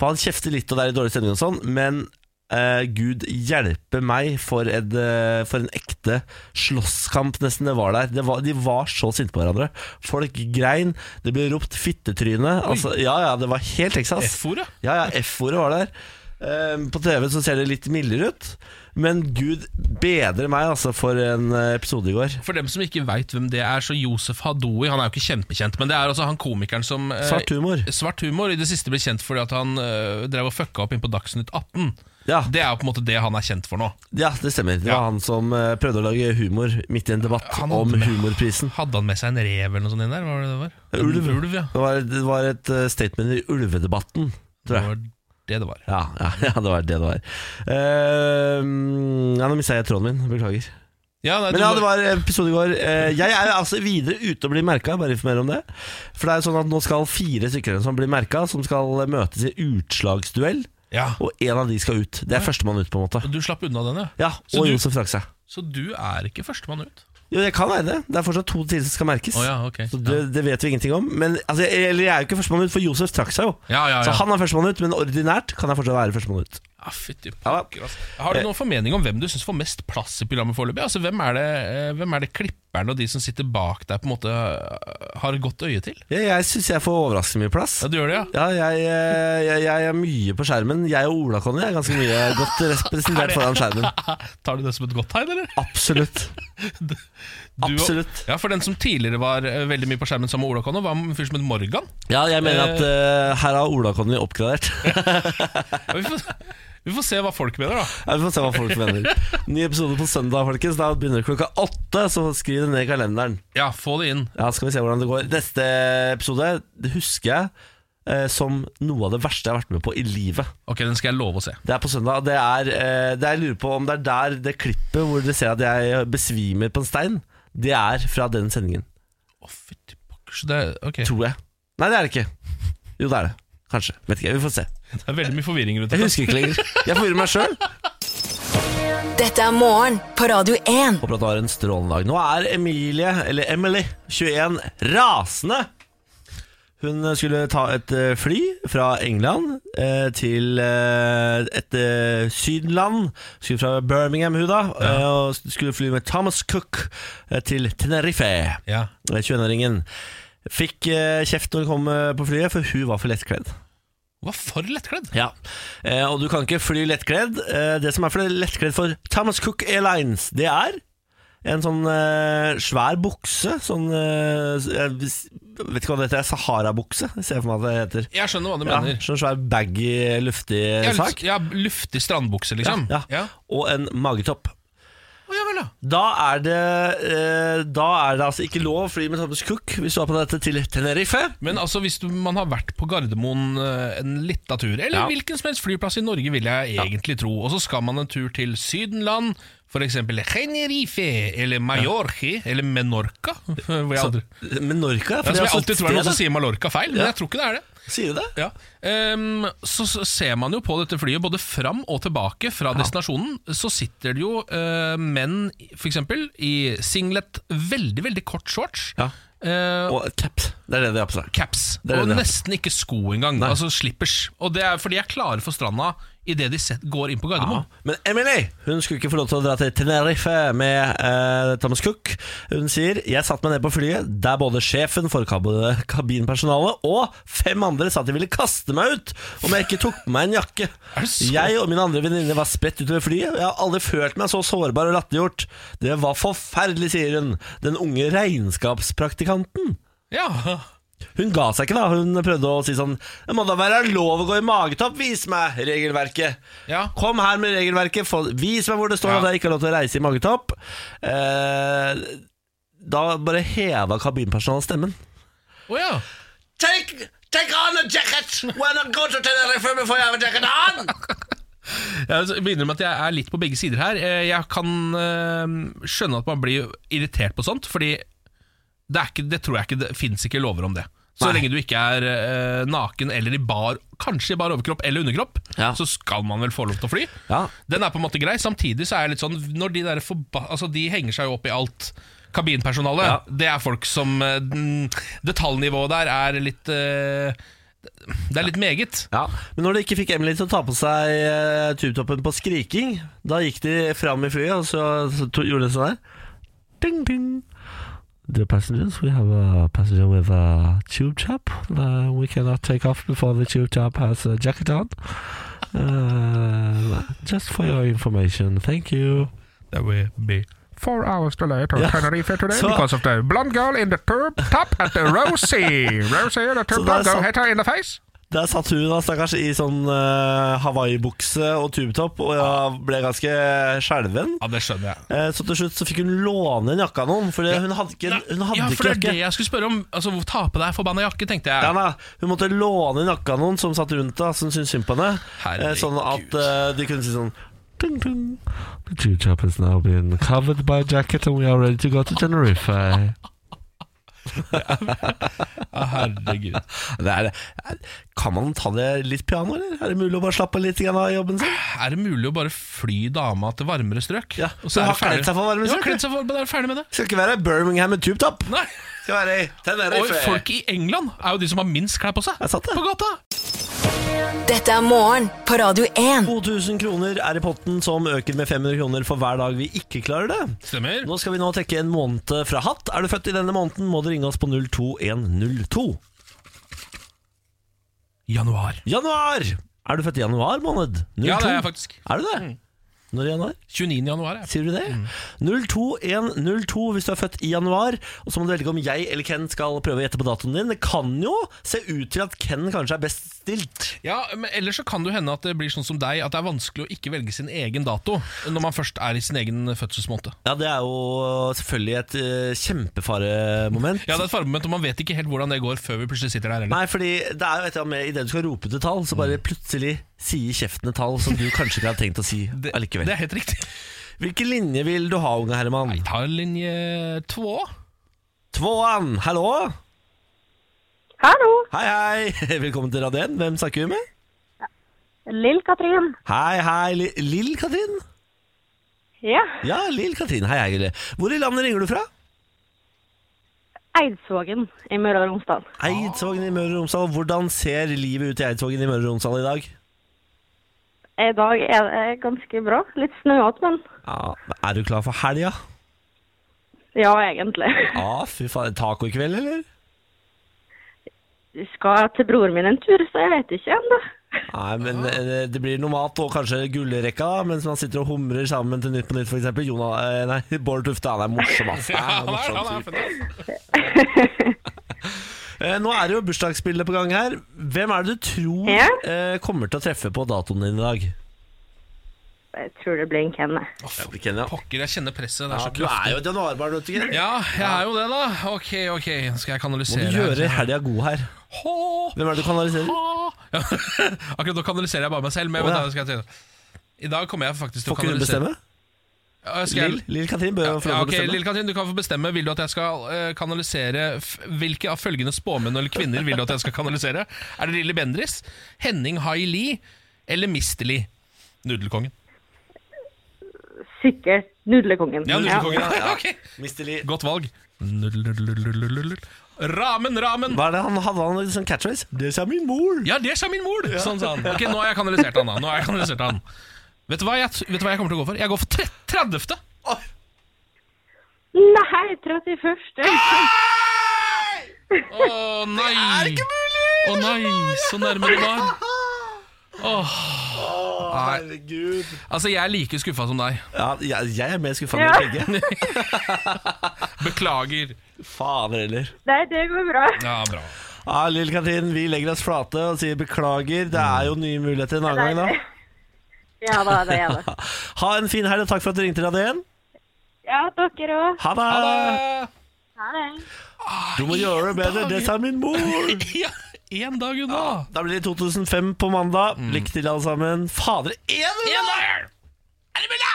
For han kjefter litt, og det er i dårlig stemning og sånn, men eh, Gud hjelpe meg for, et, uh, for en ekte slåsskamp nesten det var der. Det var, de var så sinte på hverandre. Folk grein, det ble ropt 'fittetryne'. Altså, ja, ja, det var helt Texas. F-ordet? Ja, ja, F-ordet var der. Eh, på TV så ser det litt mildere ut. Men gud bedre meg altså for en episode i går. For dem som ikke veit hvem det er, så Josef Hadoui Han er jo ikke kjempekjent, men det er altså han komikeren som Svart humor. Svart humor i det siste ble kjent fordi at han drev og fucka opp inn på Dagsnytt 18. Ja, Det er jo på en måte det han er kjent for nå. ja det stemmer. Det Ja. var han som eh, prøvde å lage humor midt i en debatt Han om med- humorprisen. Hadde han med seg en rev eller noe sånt inn der? Hva var det det var? En Ulv. Ulv, ja. Det var, det var et eh, statement i ulvedebatten, Det tror jeg. var det det var. Ja, ja, ja, det var det det var. Eh, ja, nå mista jeg tråden min. Beklager. Ja, nei, Men ja, det var episode i går. Eh, Jeg er altså videre ute og blir merka, bare informer om det. For det er jo sånn at nå skal fire stykker som blir merka, som skal møtes i utslagsduell. Ja. Og én av de skal ut. Det er førstemann ut, på en måte. Du slapp unna den, ja. Så Og du- Josef trakk seg. Så du er ikke førstemann ut? Jo, det kan være det. Det er fortsatt to til som skal merkes. Å ja, ok. Så det, det vet vi ingenting om. Men altså, jeg, eller jeg er jo ikke førstemann ut, for Josef trakk seg jo. Ja, ja, Så ja. han er førstemann ut, men ordinært kan jeg fortsatt være førstemann ut. Ja, fytti Ja da. pokker, ass. Har du noen formening om hvem du syns får mest plass i programmet foreløpig? Altså, hvem, er det, eh, hvem er det klipperne og de som sitter bak deg, på en måte eh, har godt øye til? Jeg, jeg syns jeg får overraskende mye plass. Ja, du gjør det, ja? Ja, jeg, eh, jeg, jeg er mye på skjermen. Jeg og Ola-Conny er ganske mye godt representert foran skjermen. Tar du det som et godt tegn, eller? Absolutt. Du Absolutt. Ja, For den som tidligere var eh, veldig mye på skjermen sammen med Ola-Conny, var en fyr som het Morgan. Ja, jeg mener at uh, her har Ola-Conny oppgradert. Ja, vi, får, vi får se hva folk mener, da. Ja, vi får se hva folk mener. Ny episode på søndag, folkens. Da begynner klokka åtte, så skriv det ned i kalenderen. Ja, få det inn. Ja, Skal vi se hvordan det går. Neste episode det husker jeg eh, som noe av det verste jeg har vært med på i livet. Ok, den skal jeg love å se. Det er på søndag. Det er, eh, det er, jeg lurer på om det er der det klippet hvor dere ser at jeg besvimer på en stein, det er fra den sendingen. Å, fytti pokker. Så det, ok. Tror jeg. Nei, det er det ikke. Jo, det er det. Kanskje. Vet ikke. Vi får se. det er veldig mye forvirring rundt Jeg dette. husker ikke lenger. Jeg forvirrer meg sjøl. Dette er morgen på Radio 1. Håper at du har en strålende dag. Nå er Emilie, eller Emily, 21, rasende. Hun skulle ta et eh, fly fra England eh, til eh, et eh, sydenland. Skulle fra Birmingham, hun da. eh, og skulle fly med Thomas Cook eh, til Tenerife. Ja. eh, 21-åringen. Fikk eh, kjeft når hun kom eh, på flyet, for hun var for lettkledd. Hun var for lettkledd. Ja, eh, Og du kan ikke fly lettkledd. Eh, det som er for lettkledd for Thomas Cook Airlines, det er en sånn eh, svær bukse. Sånn eh, Jeg vet ikke hva det heter. Sahara-bukse, ser jeg for meg at det heter. Jeg skjønner hva du Ja, mener. sånn svær baggy, luftig Ja, sak. ja, luftig strandbukse, liksom. Ja, ja. Og en magetopp. Da er det eh, Da er det altså ikke lov å fly med Thomas Cook hvis du er på dette til Tenerife. Men altså, hvis du, man har vært på Gardermoen eh, en lita tur, eller Ja. hvilken som helst flyplass i Norge, vil jeg egentlig tro, og så skal man en tur til Sydenland, f.eks. Tenerife, eller Mallorca, eller Menorca hvor jeg aldri, for det er jeg alltid tror er noen som sier Mallorca feil, men jeg tror ikke det er det. Sier du det? Ja. Um, så, så ser man jo på dette flyet både fram og tilbake fra destinasjonen. Så sitter det jo uh, menn f.eks. i singlet, veldig veldig kort shorts. Ja. Uh, Og caps. Det er det de har på seg. caps. Og nesten ikke sko engang. Nei. Altså slippers. Og det er fordi de er klare for stranda idet de set, går inn på Gardermoen. Men Emily hun skulle ikke få lov til å dra til Tenerife med eh, Thomas Cook. Hun sier jeg satte meg ned på flyet der både sjefen for kab kabinpersonalet og fem andre sa at de ville kaste meg ut om jeg ikke tok på meg en jakke. Jeg og mine andre venninner var spredt utover flyet. Jeg har aldri følt meg så sårbar og latterliggjort. Det var forferdelig, sier hun. Den unge regnskapspraktikanten. Ja. Hun ga seg ikke, da. Hun prøvde å si sånn Det må da være lov å gå i magetopp, vis meg regelverket. Ja. Kom her med regelverket, få, vis meg hvor det står Ja. at jeg ikke har lov til å reise i magetopp. Eh, da bare heva kabinpersonalet stemmen. Å ja. Take, take on a jacket when I go to Tenerife before I have a jacket on! Jeg altså, begynner med at jeg er litt på begge sider her. Eh, Jeg kan eh, skjønne at man blir irritert på sånt, fordi det, er ikke, det tror jeg ikke Det fins ikke lover om det. Så Nei. lenge du ikke er eh, naken eller i bar, kanskje i bar overkropp eller underkropp, Ja. så skal man vel få lov til å fly. Ja. Den er på en måte grei. Samtidig så er jeg litt sånn Når de der forba... Altså, de henger seg jo opp i alt. Kabinpersonalet, Ja. det er folk som eh, Detaljnivået der er litt eh, Det er litt meget. Ja, Men når de ikke fikk Emily til å ta på seg uh, tubetoppen på skriking, da gikk de fram i flyet og så, så to, gjorde de sånn her. Ding, ding. Dear passengers, we have a passenger with a tube top. Uh, we cannot take off before the tube top has a jacket on. Uh, just for your information, thank you. That will be Four hours delayed to Ja. Tenerife today Så- because of the blonde girl in the tube top at the Rosie. Rosie, the tube top, go hit her in the face. Der satt hun da, stakkars, i sånn uh, Hawaii-bukse og tubetopp, og jeg ble ganske skjelven. Ja, det skjønner jeg. Eh, Så til slutt så fikk hun låne en jakke av noen, for hun hadde ikke, hun hadde ja, for det er det jeg skulle spørre om. Altså, Ta på deg forbanna jakke, tenkte jeg. Ja, nei, Hun måtte låne en jakke av noen som satt rundt da, som syntes synd på henne. Eh, Sånn at uh, de kunne si sånn ding, ding. The tube top has now been covered by a jacket and we are ready to go to Tenerife. Ja, herregud. Det er, kan man ta det litt piano, eller? Er det mulig å bare slappe litt av jobben sin? Er det mulig å bare fly dama til varmere strøk? Ja, Og så er har kledd seg for varmere Ja, strøk, kledd seg for, er ferdig med det. Skal ikke være Birmingham med tubetop. Skal være i Og folk i England er jo de som har minst klær på seg. På gata. Dette er morgen på Radio 1. 2000 kroner er i potten, som øker med 500 kroner for hver dag vi ikke klarer det. Stemmer. Nå skal vi nå trekke en måned fra hatt. Er du født i denne måneden, må du ringe oss på 02102. Januar. Januar! Er du født i januar måned? 02. Ja, det er jeg faktisk. Er du det? Når i januar? 29. januar. ja. Sier du det? 02102 hvis du er født i januar. Og så må du velge om jeg eller Ken skal prøve å gjette på datoen din. Det kan jo se ut til at Ken kanskje er best stilt. Ja, men Ellers så kan det hende at det blir sånn som deg, at det er vanskelig å ikke velge sin egen dato når man først er i sin egen fødselsmåned. Ja, det er jo selvfølgelig et uh, kjempefaremoment. Ja, det er et faremoment, og man vet ikke helt hvordan det går før vi plutselig sitter der heller. Nei, fordi det er jo et eller annet med idet du skal rope til tall, så bare plutselig sier kjeften et tall som du kanskje ikke hadde tenkt å si Det, allikevel. det er helt riktig. Hvilken linje vil du ha, unge Herman? Jeg tar linje två. Tvåan, hallo? Hallo, Hei, hei. Velkommen til Radio 1. Hvem snakker vi med? Lill-Katrin. Hei, hei. Lill-Katrin? Ja, Ja, Lill-Katrin. Hei, hei. Hvor i landet ringer du fra? Eidsvågen i Møre og Romsdal. Eidsvågen i Møre og Romsdal. Hvordan ser livet ut i Eidsvågen i Møre og Romsdal i dag? I dag er det ganske bra. Litt snøete, men Ja, Er du klar for helga? ja, egentlig. Ja, fy faen. Taco i kveld, eller? Vi skal til broren min en tur, så jeg vet ikke ennå. Nei, men eh, det blir noe mat og kanskje gullrekka mens man sitter og humrer sammen til Nytt på Nytt, eksempel. Eh, nei, Bård Tufte, han er morsom, ass. Han er, morsom Eh, Nå er det jo bursdagsbildet på gang her. Hvem er det du tror Ja? eh, kommer til å treffe på datoen din i dag? Jeg tror det blir en Ken, ja. Pokker, jeg kjenner presset. Det er Ja, så du er jo et januarbarn, vet du ikke? Ja, jeg er jo det, da. Ok, ok. Skal jeg Må du gjøre helga god her. Hå, Hvem er det du kanaliserer? Ja, Akkurat nå kanaliserer jeg bare meg selv. Men oh, ja. men da, skal jeg til. I dag kommer jeg faktisk til Får å kanalisere Får ikke du jeg- Lill Lill Katrin bør ja, få lov til å bestemme. Katrin, du kan få bestemme. Vil du at jeg skal eh, kanalisere f Hvilke av følgende spåmenn eller kvinner vil du at jeg skal kanalisere? Er det Lille Bendris, Henning Haili eller Mr. Lee? Nudelkongen. Sikkert Nudlekongen. Ja, Nudelkongen. Ja, ja. Ok, Mr. Lee. Godt valg. Ramen, ramen! Hva er det han hadde han en sånn catchphrase? Det sa min mor. Ja, det sa min mor! Sånn sa han. Ok, Nå har jeg kanalisert han, da. Nå har jeg kanalisert han Vet du hva jeg, vet du hva jeg kommer til å gå for? Jeg går for tre- 30. Nei, 31. Å nei! Det er ikke mulig! Å nei, så nærme det var. Åh, Herregud. altså, jeg er like skuffa som deg. Ja, jeg, jeg er mer skuffa Ja. enn begge. Beklager. Fader heller. Nei, det går bra. Ja, bra. Ja, Lill Katrin, vi legger oss flate og sier beklager. Det er jo nye muligheter en annen gang, da. Ja da, det er det. Ha en fin helg, og takk for at du ringte Radio 1. Ja, dere òg. Ha det! Ha det! Du må gjøre det bedre. Det sa min mor. Ja, én dag unna. Da blir det 2005 på mandag. Lykke til, alle sammen. Fader, én En dag! Er det mulig?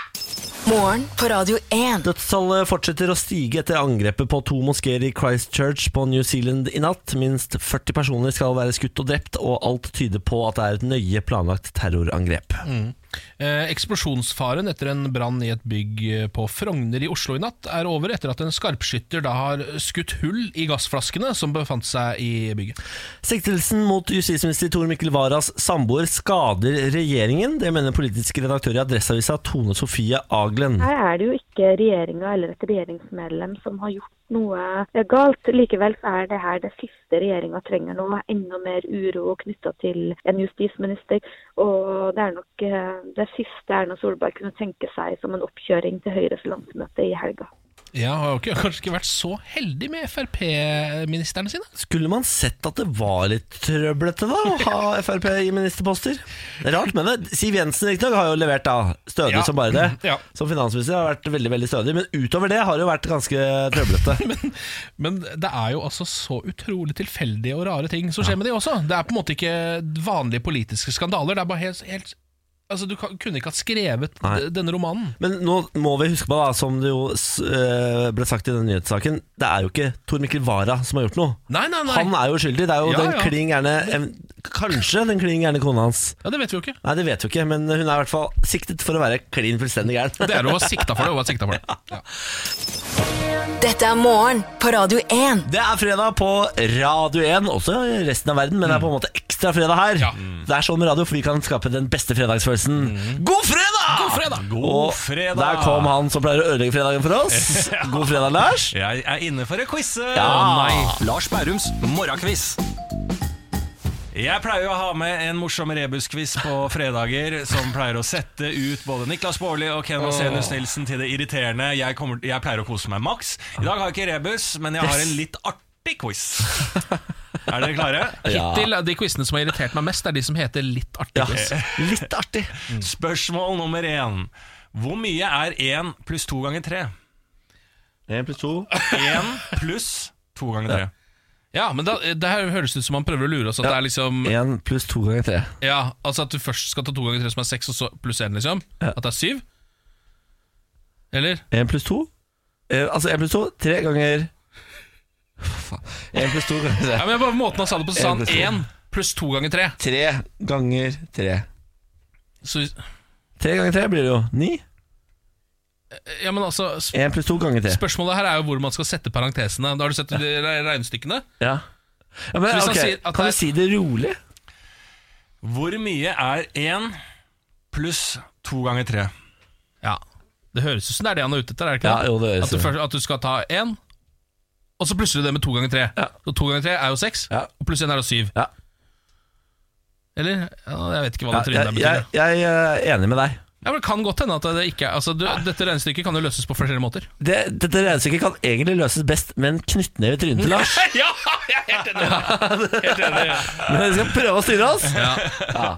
Morgen på Radio 1. Dødstallet fortsetter å stige etter angrepet på to moskeer i Christchurch på New Zealand i natt. Minst 40 personer skal være skutt og drept, og alt tyder på at det er et nøye planlagt terrorangrep. Eh, eksplosjonsfaren etter en brann i et bygg eh, på Frogner i Oslo i natt er over etter at en skarpskytter da har skutt hull i gassflaskene som befant seg i bygget. Siktelsen mot justisminister Tor Mikkel Waras samboer skader regjeringen. Det mener politisk redaktør i Adresseavisa Tone Sofie Aglen. Her er det jo ikke regjeringa eller et regjeringsmedlem som har gjort noe galt. Likevel er det her det siste regjeringa trenger nå. Enda mer uro knytta til en justisminister. Og det er nok eh, det siste Erna Solberg kunne tenke seg som en oppkjøring til Høyres landsmøte i helga. Jeg har jo ikke, kanskje ikke vært så heldig med Frp-ministerne sine. Skulle man sett at det var litt trøblete da å ha Frp i ministerposter? Er rart men det. Siv Jensen riktignok har jo levert da, stødig Ja. som bare det. Ja. Som finansminister har vært veldig veldig stødig, men utover det har det jo vært ganske trøblete. Men, men det er jo altså så utrolig tilfeldige og rare ting som skjer med de også. Det er på en måte ikke vanlige politiske skandaler. Det er bare helt, helt Altså Du kan, kunne ikke ha skrevet Nei. denne romanen. Men nå må vi huske på, da, som det jo øh, ble sagt i den nyhetssaken, det er jo ikke Tor Mikkel Wara som har gjort noe. Nei, nei, nei. Han er jo uskyldig. Det er jo Ja, den ja. klin gærne Kanskje den klin gærne kona hans. Ja, Det vet vi jo ikke. Nei, det vet vi ikke, men hun er i hvert fall siktet for å være klin fullstendig gæren. Det er ha sikta for det. Hun ha sikta for det. Ja. Dette er morgen på Radio 1. Det er fredag på Radio 1, også i resten av verden, men det er på en måte ekstra fredag her. Ja. Det er sånn med radio, for vi kan skape den beste fredagsfølelsen. God fredag! God fredag! God fredag! Og der kom han som pleier å ødelegge fredagen for oss. God fredag, Lars. Jeg er inne for å quize! Ja. Lars Bærums morgenquiz. Jeg pleier å ha med en morsom rebusquiz på fredager som pleier å sette ut både Niklas Baarli og Ken Vasenius Nilsen til det irriterende. Jeg, kommer, jeg pleier å kose meg maks. I dag har jeg ikke rebus, men jeg har en litt artig quiz. Er dere klare? Hittil de quizene som har irritert meg mest, er de som heter Litt artig Ja, litt artig. Spørsmål nummer én. Hvor mye er én pluss to ganger tre? En pluss to. Én pluss to ganger tre. Ja, men da, det her høres ut som han prøver å lure oss. At det er liksom Én pluss to ganger tre. Ja, altså at du først skal ta to ganger tre som er seks, og så pluss én, liksom? Ja. At det er syv? Eller? Én pluss to? Eh, altså én pluss to, tre ganger Faen. Én pluss to ganger tre. Ja, men bare Måten han sa det på, så sa han én pluss to ganger tre. Tre ganger tre. Så Tre ganger tre blir det jo ni. Ja, men altså sp 1 pluss 2 ganger 3. Spørsmålet her er jo hvor man skal sette parentesene. Da har du sett de re- regnestykkene? Ja. ja men, Så hvis han ok, sier at Kan det du si det rolig? Hvor mye er 1 pluss 2 ganger 3? Ja. Det høres ut som det er det han er ute etter. er det ikke Ja, jo, det at, du først, at du skal ta én, og så plusser du det med to ganger tre. Ja. Så to ganger tre er jo seks, Ja. og pluss én er jo syv. Ja. Eller? Ja, jeg vet ikke hva Ja, det trynet jeg, betyr. jeg, jeg er enig med deg. Ja, men Det kan godt hende at det ikke er altså, du, Dette regnestykket kan jo løses på forskjellige måter. Det, dette regnestykket kan egentlig løses best med en knyttneve i trynet til Lars. ja, jeg er helt enig! Helt enig. Men vi skal prøve å styre oss. Ja. Ja,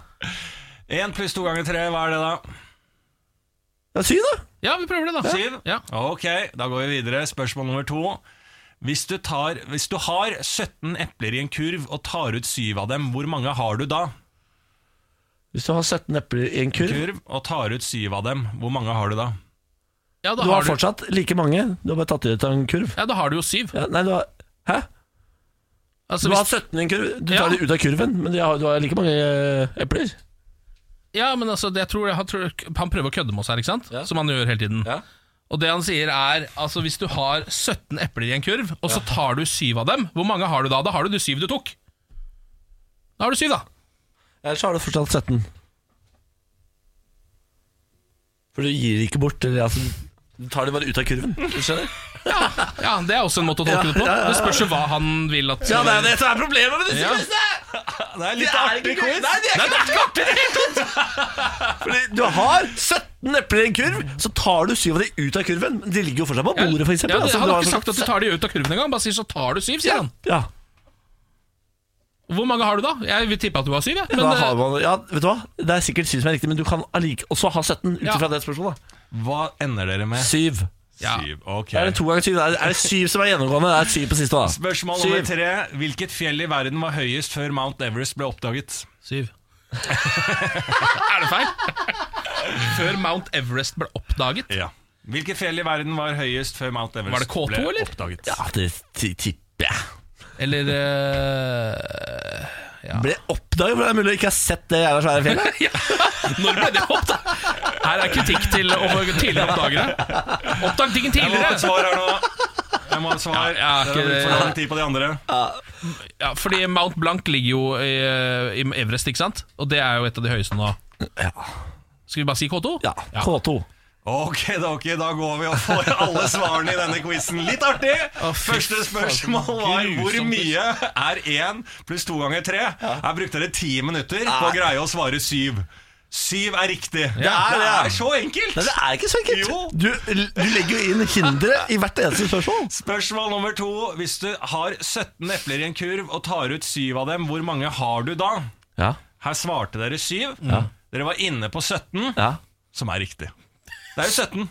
1 pluss 2 ganger 3, hva er det da? ja syv, da. ja, vi prøver det, da. Syv? Ja. Ok, da går vi videre. Spørsmål nummer to. Hvis du, tar, hvis du har 17 epler i en kurv og tar ut 7 av dem, hvor mange har du da? Hvis du har 17 epler i en kurv Kurv og tar ut 7 av dem, hvor mange har du da? Ja, da Du har har du, fortsatt like mange. Du har bare tatt ut av en kurv. ja, da har du jo syv. Ja, nei, du har Hæ? Altså, Du har hvis, 17 i en kurv. Du Ja. tar det ut av kurven, men du har, du har like mange eh, epler. ja, men altså, det, jeg tror, jeg, tror, Han prøver å kødde med oss her, ikke sant? Ja. Som han gjør hele tiden. Ja. Og det han sier er Altså hvis du har 17 epler i en kurv, og så tar du syv av dem, hvor mange har du da? Da har du de syv du tok. Da har du syv, da. Ellers har du fortsatt 17. For du gir det ikke bort. Eller, altså, du tar det bare ut av kurven. Du skjønner? Ja, Det er også en måte å tolke Ja, det på. ja, ja, ja. Det spørs jo hva han vil at Ja, det er det som er problemet med disse Ja. quizene! Det er litt artig quiz. Nei, det er ikke artig artig i det hele tatt! Fordi du har 17 epler i en kurv, så tar du 7 av de ut av kurven. Men de ligger jo fortsatt på bordet, for Ja, eksempel. det, Altså, han du har har ikke sagt at du tar de ut av kurven engang. Bare sier så tar du 7, sier han. Ja, Hvor mange har du da? Jeg vil tippe at du har syv. Ja. Men, da eh, har man, ja, vet du hva? Det er sikkert syv som er riktig, men du kan allike også ha 17 ut Ja. det spørsmålet. Hva ender dere med? Syv. Ja. Syv. Ok. Er det to ganger syv? Er det, syv som er gjennomgående? Det er syv på siste, da. Spørsmål Syv. nummer tre. Hvilket fjell i verden var høyest før Mount Everest ble oppdaget? Syv. er det feil? Før Mount Everest ble oppdaget? Ja. Hvilket fjell i verden var høyest før Mount Everest Var det K2, ble eller? oppdaget? Ja, det tipper jeg. Eller uh, ja. Ble oppdaget? for det er mulig å ikke ha sett det jævla svære fjellet? ja. Når ble det oppdaget? Her er kritikk til tidligere oppdagere. Oppdag ting Jeg må ha et svar her nå. Jeg må ha et svar. Ja, ikke er det- lang tid på de andre. Ja, fordi Mount Blanc ligger jo i, i Everest, ikke sant? Og det er jo et av de høyeste nå. Ja. Skal vi bare si K2? ja. K2. Ok, da, ok, da går vi og får alle svarene i denne quizen. Litt artig! Første spørsmål var hvor mye er 1 pluss 2 ganger 3? Her brukte dere 10 minutter på å greie å svare 7. 7 er riktig. Det, er det, er så enkelt! Nei, det er ikke så enkelt. Jo. Du, du legger jo inn hindre i hvert eneste spørsmål. Spørsmål nummer to. Hvis du har 17 epler i en kurv og tar ut 7 av dem, hvor mange har du da? Ja. Her svarte dere 7. Dere var inne på 17, ja. som er riktig. Det er jo 17.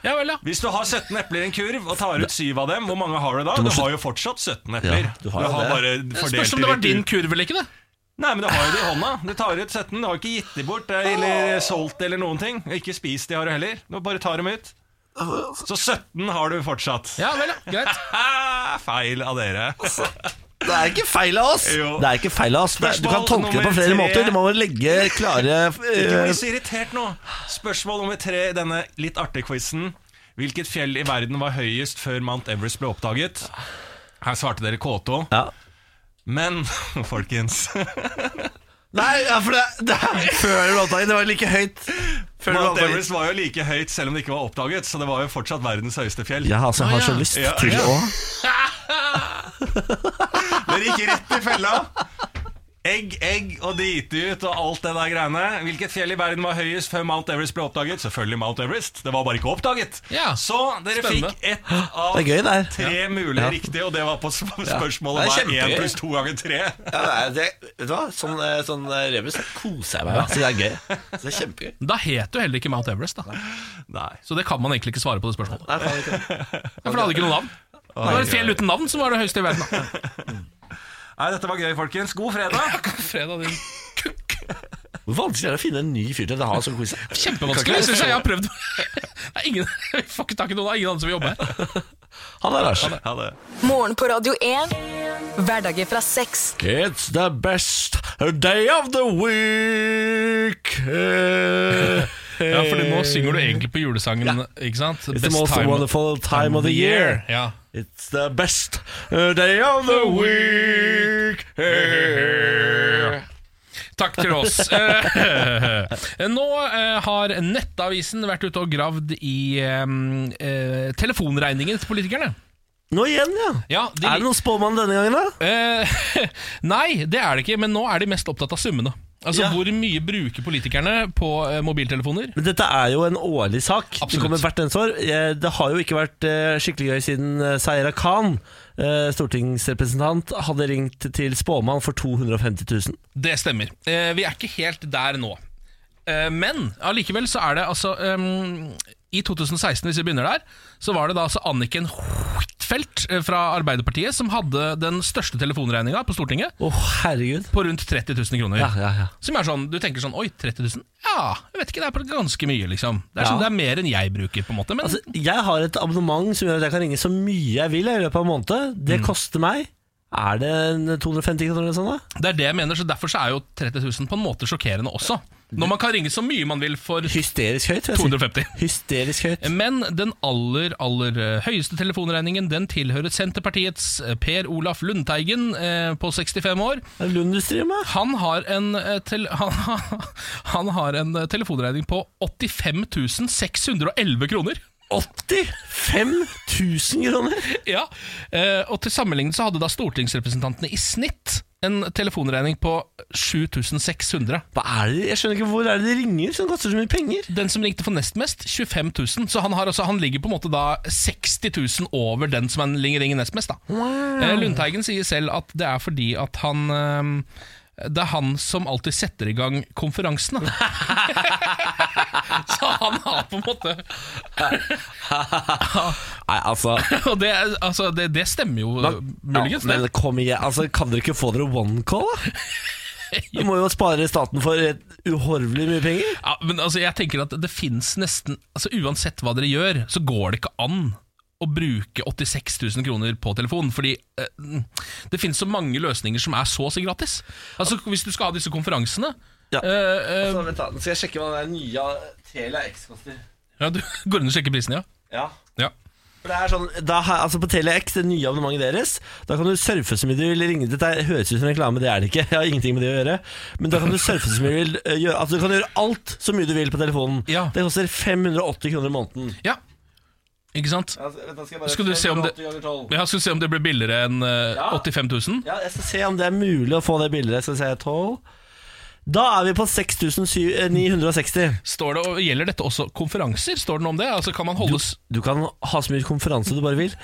Ja vel, ja. Hvis du har 17 epler i en kurv og tar ut 7 av dem, hvor mange har du da? Du Du, må har jo fortsatt 17 epler. Ja, du har jo det. bare Det spørs om det var din kurv eller ikke, det. Nei, men du har jo det i hånda. Du tar ut 17. Du har ikke gitt de bort eller solgt eller noen ting. Ikke spist de har du heller. Du bare tar dem ut. Så 17 har du fortsatt. Ja vel, ja. Greit. Feil av dere. Det er ikke feil av oss. Jo. Det er ikke feil av oss er- Du kan Spørsmål tolke det på flere tre. måter. Du må legge klare Ikke eh, bli så irritert nå. Spørsmål nummer tre i denne litt artige quizen. Hvilket fjell i verden var høyest før Mount Everest ble oppdaget? Her svarte dere K2. ja. Men folkens Nei, ja, for det, det er før låta Det var like høyt. Før Mount Everest var jo like høyt selv om det ikke var oppdaget, så det var jo fortsatt verdens høyeste fjell. Jeg altså, har så lyst Ja, til ja. å Dere gikk rett i fella. Egg, egg og drite ut og alt det der greiene. Hvilket fjell i verden var høyest før Mount Everest ble oppdaget? Selvfølgelig Mount Everest. Det var bare ikke oppdaget. Ja, Så dere spennende. fikk ett av Det er gøy, det her. tre mulige Ja. riktige, og det var på sp- Det spørsmålet er hva er kjempegøy. én pluss to ganger tre. Ja, det er, det, vet du hva? Sånn, eh, sånn eh, rebus så koser jeg meg med. Så det er gøy. Så det er kjempegøy. Da het jo heller ikke Mount Everest, da. Nei. Så det kan man egentlig ikke svare på det spørsmålet. Nei, faen ikke. Ja, for det hadde ikke noe navn. Det var et fjell uten navn som var det høyeste i verden. Nei, dette var gøy, folkens. God fredag. Fredag din Hvor vanskelig er det å finne en ny fyr til å ha sånn quiz? Kjempevanskelig. Jeg synes jeg har prøvd Det er ingen, Vi får ikke tak i noen. Det er ingen andre som vil jobbe her. Ha det, Lars. Ha det. Morgen på Radio 1. Hverdager fra seks. It's the best day of the week. Ja, fordi nå synger du egentlig på julesangen, ikke sant? It's the most wonderful time of the year. Ja. It's the best uh, day of the week. Takk til oss. Eh, Nå eh, har Nettavisen vært ute og gravd i eh, telefonregningen til politikerne. Nå igjen, ja. Ja, de, Er det noen spåmann denne gangen, da? Eh, nei, det er det ikke, men nå er de mest opptatt av summene. Altså Ja. Hvor mye bruker politikerne på eh, mobiltelefoner? Men dette er jo en årlig sak. Det kommer hvert eneste år. Eh, Det har jo ikke vært eh, skikkelig gøy siden eh, Khan, eh, stortingsrepresentant, hadde ringt til spåmann for 250 000. Det stemmer. Eh, vi er ikke helt der nå. Eh, men allikevel så er det altså um, I 2016, hvis vi begynner der, så var det da altså Anniken Huitfeldt eh, fra Arbeiderpartiet som hadde den største telefonregninga på Stortinget, Å, herregud. på rundt 30 000 kroner. Ja, ja, ja. Som er sånn, Du tenker sånn Oi, 30 000? Ja, jeg vet ikke, det er ganske mye, liksom. Det er, sånn, det er mer enn jeg bruker, på en måte. Men Altså, jeg har et abonnement som gjør at jeg kan ringe så mye jeg vil i løpet av en måned. Det Mm. koster meg Er det en 250 kroner eller sånn, da? det er det jeg mener, så derfor så er jo 30 000 på en måte sjokkerende også. Når man kan ringe så mye man vil for Hysterisk høyt, vil jeg 250. Hysterisk høyt. Men den aller, aller eh, høyeste telefonregningen Den tilhører Senterpartiets eh, Per Olaf Lundteigen eh, på 65 år. Han har en, tel han, han har en telefonregning på 85 611 kroner. 85 000 kroner! Ja, eh, Og til sammenligning så hadde da stortingsrepresentantene i snitt en telefonregning på 7600. Hva er det? Jeg skjønner ikke Hvor er det de ringer som koster så mye penger? Den som ringte for nest mest, 25 000. Så han, har altså, han ligger på en måte da 60 000 over den som han ringer nest mest. da Wow. Lundteigen sier selv at det er fordi at han eh, Det er han som alltid setter i gang konferansene. Så han har på en måte Nei, altså Og det, altså, det, det stemmer jo men, muligens. Men det. kom igjen, altså, kan dere ikke få dere one call, da? Du må jo spare staten for et uhorvelig mye penger. Ja, men altså, jeg tenker at det fins nesten altså, Uansett hva dere gjør, så går det ikke an å bruke 86 000 kroner på telefon. Fordi eh, det finnes så mange løsninger som er så å si gratis. Altså Hvis du skal ha disse konferansene Ja. eh, altså, vent da, Nå skal jeg sjekke hva den nye Telia X koster. ja, du Går inn og sjekker prisen, ja? Ja. Ja. For det er sånn, da, altså På Telia X, det nye abonnementet deres, da kan du surfe så mye du vil. ringe Dette høres ut som reklame, det er det ikke. Jeg har ingenting med det å gjøre. Men da kan du surfe så mye du vil. øh, Gjøre, altså Du kan gjøre alt så mye du vil på telefonen. Ja. Det koster 580 kroner i måneden. ja. Ikke sant? Skal Skal du se om det- Ja, Skal du se om det blir billigere enn eh, Ja. 85 000? Ja, jeg skal se om det er mulig å få det billigere. Skal vi se, 12 Da er vi på 6960. Står det, og Gjelder dette også konferanser? Står det noe om det? Altså Kan man holdes Du kan ha så mye konferanse du bare vil.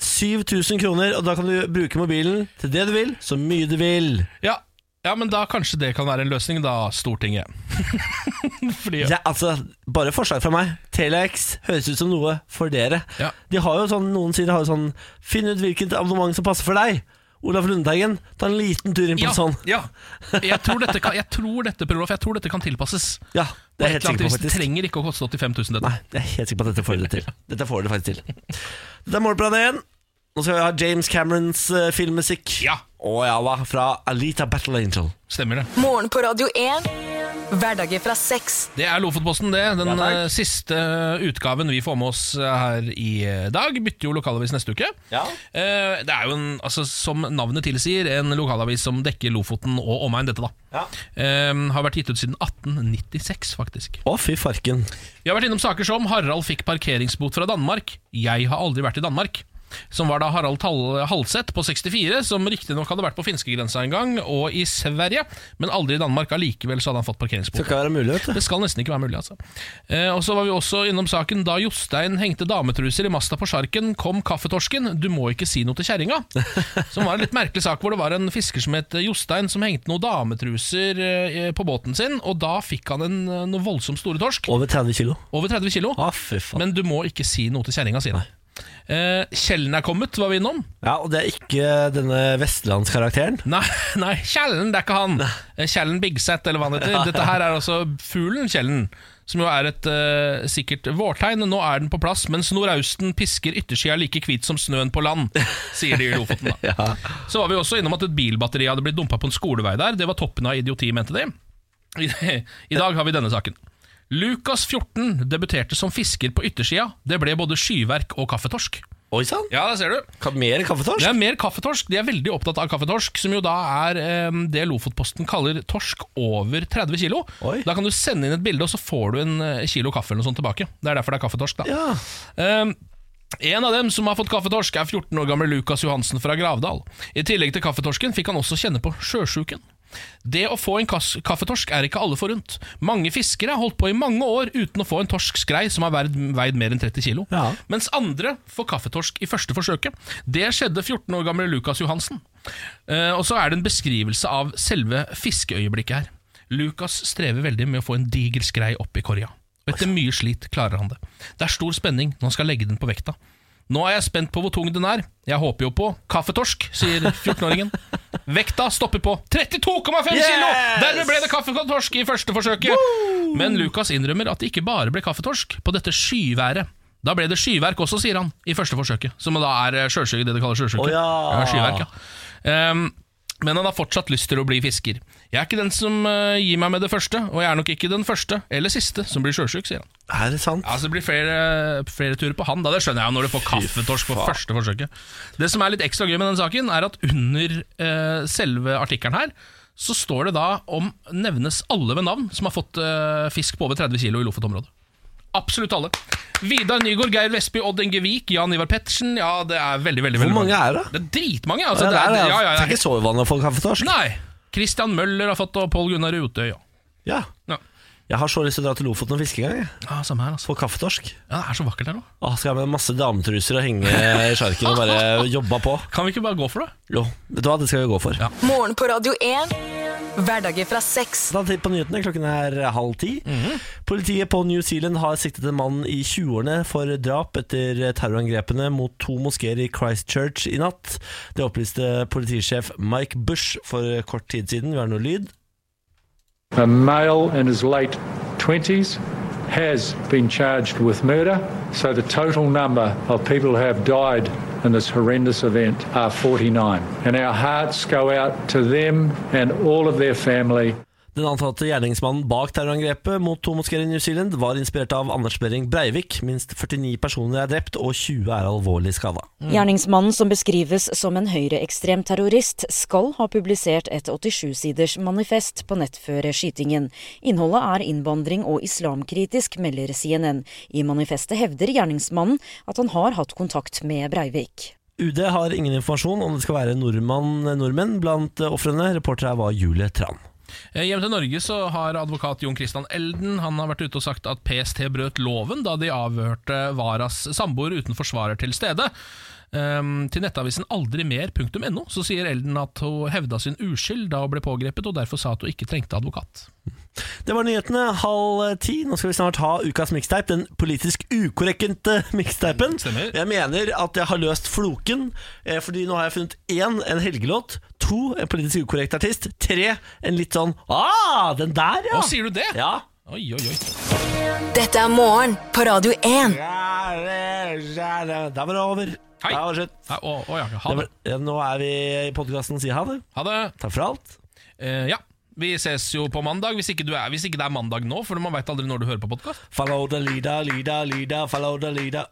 7000 kroner, og da kan du bruke mobilen til det du vil, så mye du vil. Ja, ja, men da kanskje det kan være en løsning, da, Stortinget. Fordi Ja, altså, bare forslag fra meg. Telex høres ut som noe for dere. Ja. De har jo sånn, Noen sider har jo sånn Finn ut hvilket abonnement som passer for deg. Olaf Lundteigen, ta en liten tur inn på ja, en sånn. ja. Jeg tror dette kan, jeg tror dette, Per Olof, jeg tror dette kan tilpasses. Ja, det er helt sikker på, faktisk Det trenger ikke å koste 85 000. Dette. Nei, jeg er helt sikker på at dette får dere til. Dette får dere faktisk til. Dette er Målplan 1. Nå skal vi ha James Camerons uh, filmmusikk. Ja. Å ja da, fra Alita Battle Angel. Stemmer det. Morgen på Radio 1. Hverdager fra seks. Det er Lofotposten, det. Den Ja, eh, siste utgaven vi får med oss eh, her i eh, dag. Bytter jo lokalavis neste uke. Ja. Eh, Det er jo en, altså, som navnet tilsier, en lokalavis som dekker Lofoten og omegn, dette da. Ja. Eh, har vært gitt ut siden 1896, faktisk. Å, fy farken. Vi har vært innom saker som Harald fikk parkeringsbot fra Danmark. Jeg har aldri vært i Danmark. Som var da Harald Halseth på 64, som riktignok hadde vært på finskegrensa en gang, og i Sverige, men aldri i Danmark. Allikevel så hadde han fått parkeringsbot. Det skal nesten ikke være mulig, altså. Eh, og så var vi også innom saken da Jostein hengte dametruser i masta på sjarken, kom kaffetorsken, du må ikke si noe til kjerringa. Som var en litt merkelig sak hvor det var en fisker som het Jostein, som hengte noen dametruser eh, på båten sin, og da fikk han en eh, noe voldsomt store torsk. Over 30 kilo. Over 30 kilo. Ah. Men du må ikke si noe til kjerringa, sier han. Eh, Kjellen er kommet, var vi innom. Ja, og det er ikke denne vestlandskarakteren. Nei, nei, Kjellen, det er ikke han. Eh, Kjellen Bigset, eller hva han heter. Dette her er altså fuglen Kjellen. Som jo er et eh, sikkert vårtegn. Nå er den på plass, mens nordausten pisker yttersida like hvit som snøen på land, sier de i Lofoten. da Ja. Så var vi også innom at et bilbatteri hadde blitt dumpa på en skolevei der. Det var toppen av idioti, mente de. I, I dag har vi denne saken. Lukas 14 debuterte som fisker på yttersida. Det ble både skyverk og kaffetorsk. Oi sann! Ja, der ser du. Ka- Mer kaffetorsk? Det er mer kaffetorsk. De er veldig opptatt av kaffetorsk, som jo da er eh, det Lofotposten kaller torsk over 30 kilo. Oi. Da kan du sende inn et bilde, og så får du en eh, kilo kaffe eller noe sånt tilbake. Det er derfor det er kaffetorsk. da Ja. Um, en av dem som har fått kaffetorsk, er 14 år gamle Lukas Johansen fra Gravdal. I tillegg til kaffetorsken fikk han også kjenne på sjøsjuken. Det å få en kaffetorsk er ikke alle forunt. Mange fiskere har holdt på i mange år uten å få en torsk skrei som har veid, veid mer enn 30 kilo. Ja. Mens andre får kaffetorsk i første forsøket. Det skjedde 14 år gamle Lukas Johansen. Eh, og så er det en beskrivelse av selve fiskeøyeblikket her. Lukas strever veldig med å få en diger skrei opp i korga. Og etter mye slit klarer han det. Det er stor spenning når han skal legge den på vekta. Nå er jeg spent på hvor tung den er. Jeg håper jo på kaffetorsk, sier 14-åringen. Vekta stopper på 32,5 kilo! Yes! Dermed ble det kaffetorsk i første forsøket. Men Lukas innrømmer at det ikke bare ble kaffetorsk på dette skyværet. Da ble det skyverk også, sier han, i første forsøket. Som da er eh, det de kaller sjøsjuke. Oh, ja. skyverk, ja. um, men han har fortsatt lyst til å bli fisker. Jeg er ikke den som eh, gir meg med det første, og jeg er nok ikke den første eller siste som blir sjøsjuk, sier han. Er det sant? Altså Det blir flere, flere turer på han, da. Det skjønner jeg jo når du får kaffetorsk på første forsøket. Det som er litt ekstra gøy med den saken, er at under eh, selve artikkelen her, så står det da om nevnes alle ved navn som har fått eh, fisk på over 30 kilo i Lofotområdet. Absolutt alle. Vidar Nygaard, Geir Vestby, Odd Inge Vik, Jan Ivar Pettersen. Ja, det er veldig, veldig, Hvor veldig mange er det? Det er dritmange. Altså, Ja, det er, det, ja, ja, det er ikke så uvanlig å få kaffetorsk. Nei. Christian Møller har fått, og Pål Gunnar Utøy. Ja. Ja. Ja. Jeg har så lyst til å dra til Lofoten og fiske en gang. jeg. ja, samme her, altså. Få kaffetorsk. Ja, Det er så vakkert der nå. Åh, skal jeg med masse dametruser og henge i sjarken og bare jobba på. Kan vi ikke bare gå for det? Jo, vet du hva, det skal vi gå for. Ja. Morgen på Radio 1. Hverdager fra seks. Da til på nyhetene, klokken er halv ti. Politiet på New Zealand har siktet en mann i 20-årene for drap etter terrorangrepene mot to moskeer i Christchurch i natt. Det opplyste politisjef Mike Bush for kort tid siden. Vi har noe lyd. A male in his late 20s has been charged with murder, so the total number of people who have died in this horrendous event are 49. And our hearts go out to them and all of their family. Den antatte gjerningsmannen bak terrorangrepet mot to moskeer i New Zealand var inspirert av Anders Behring Breivik. Minst 49 personer er drept, og 20 er alvorlig skada. Gjerningsmannen som beskrives som en høyreekstrem terrorist, skal ha publisert et 87-siders manifest på nett før skytingen. Innholdet er innvandring og islamkritisk, melder CNN. I manifestet hevder gjerningsmannen at han har hatt kontakt med Breivik. UD har ingen informasjon om det skal være nordmann, nordmenn blant ofrene. Reporter her var Julie Tran. Eh, Hjem til Norge så har advokat Jon Christian Elden Han har vært ute og sagt at PST brøt loven da de avhørte Varas samboer uten forsvarer til stede. Ehm, til nettavisen aldrimer.no så sier Elden at hun hevda sin uskyld da hun ble pågrepet, og derfor sa at hun ikke trengte advokat. Det var nyhetene halv ti. Nå skal vi snart ha ukas miksteip, Den politisk ukorrekte miksteipen. Jeg mener at jeg har løst floken, eh, fordi nå har jeg funnet én en helgelåt. To en politisk ukorrekt artist. Tre en litt sånn Ah, den der, ja! Å, sier du det? Ja. Oi, oi, oi. Dette er morgen på Radio 1. Der var det over. Hei. Ja, det slutt. Å, å, ja, ha Det det. var, ja, nå er vi i podkasten Si ha det. Ha det. Takk for alt. Eh, ja. Vi ses jo på mandag, hvis ikke, du er, hvis ikke det er mandag nå, for man veit aldri når du hører på podkast. Follow the leader, leader, leader, follow the leader.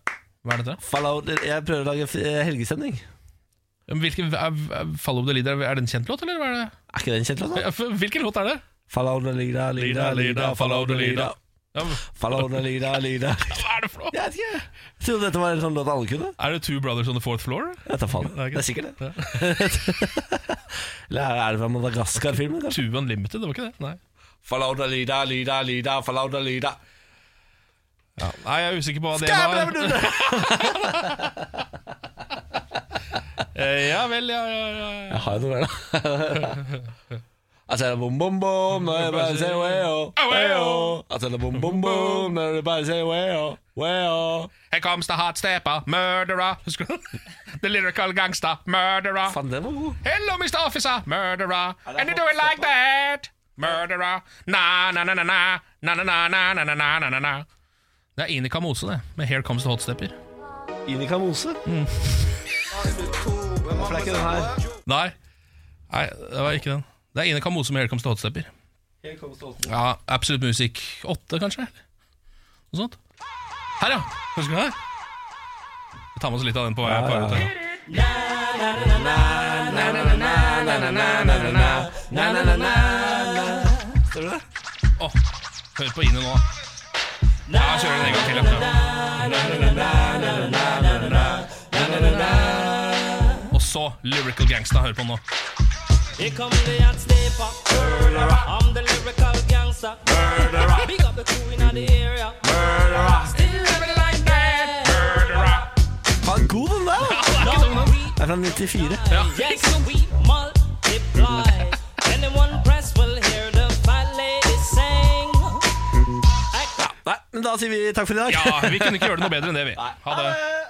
Hva er dette? Follow the, jeg prøver å lage helgesending. helgestemning. Hvilken, Follow the Leader, er det en kjent låt, eller er det? Er ikke det en kjent låt? da? Hvilken låt er det? Follow the leader, leader, leader, follow the leader. Follow the leader, leader. hva er det for noe? Jeg vet ikke. Jeg trodde dette var en sånn låt alle kunne. Er det Two Brothers on the Fourth Floor? Jeg tar faen. Det er sikkert Det er. Eller er det fra Madagaskar-filmen? Two Unlimited, det var ikke det? Nei. Falauda lida, lida, lida, falauda lida. Ja. Nei, jeg er usikker på hva det var. Eh, ja vel, ja, ja, ja, ja. Jeg har jo noe mer, da. I said boom boom boom, everybody say way-oh, way-oh. I said boom boom boom, everybody say way-oh, way-oh. Here comes the hot stepper, murderer. Husker du? The lyrical gangster, murderer. Fan, den var god. Hello, Mr. Officer, murderer. And you do it like that. Murderer. Na, na, na, na, na. Na, na, na, na, na, na, na, na, na. Det er Inika Mose, det, med Here Comes the Hot Stepper. Inika Mose. Hvorfor er ikke den her? Nei, Nei, det var ikke den. Det er Inika Mose med Here Comes the Hot Stepper. Ja, Absolute Music 8, kanskje? Noe sånt. Her, ja. Husker du det? Vi tar med oss litt av den på vei på ut. Ser du det? Åh, hør på Ine nå. Ja, kjører den en gang til. Ja. Og så Lyrical Gangsta. Hør på nå. Here come the hot stepper. I'm the lyrical gangster. Big up the crew in the area. Still living like that. Faen, god den der! Det er fra 94. Ja. Yes, we multiply. Anyone press will hear the fat lady sing. Nei, men da sier vi takk for i dag. ja, vi kunne ikke gjøre det noe bedre enn det, vi. Ha det.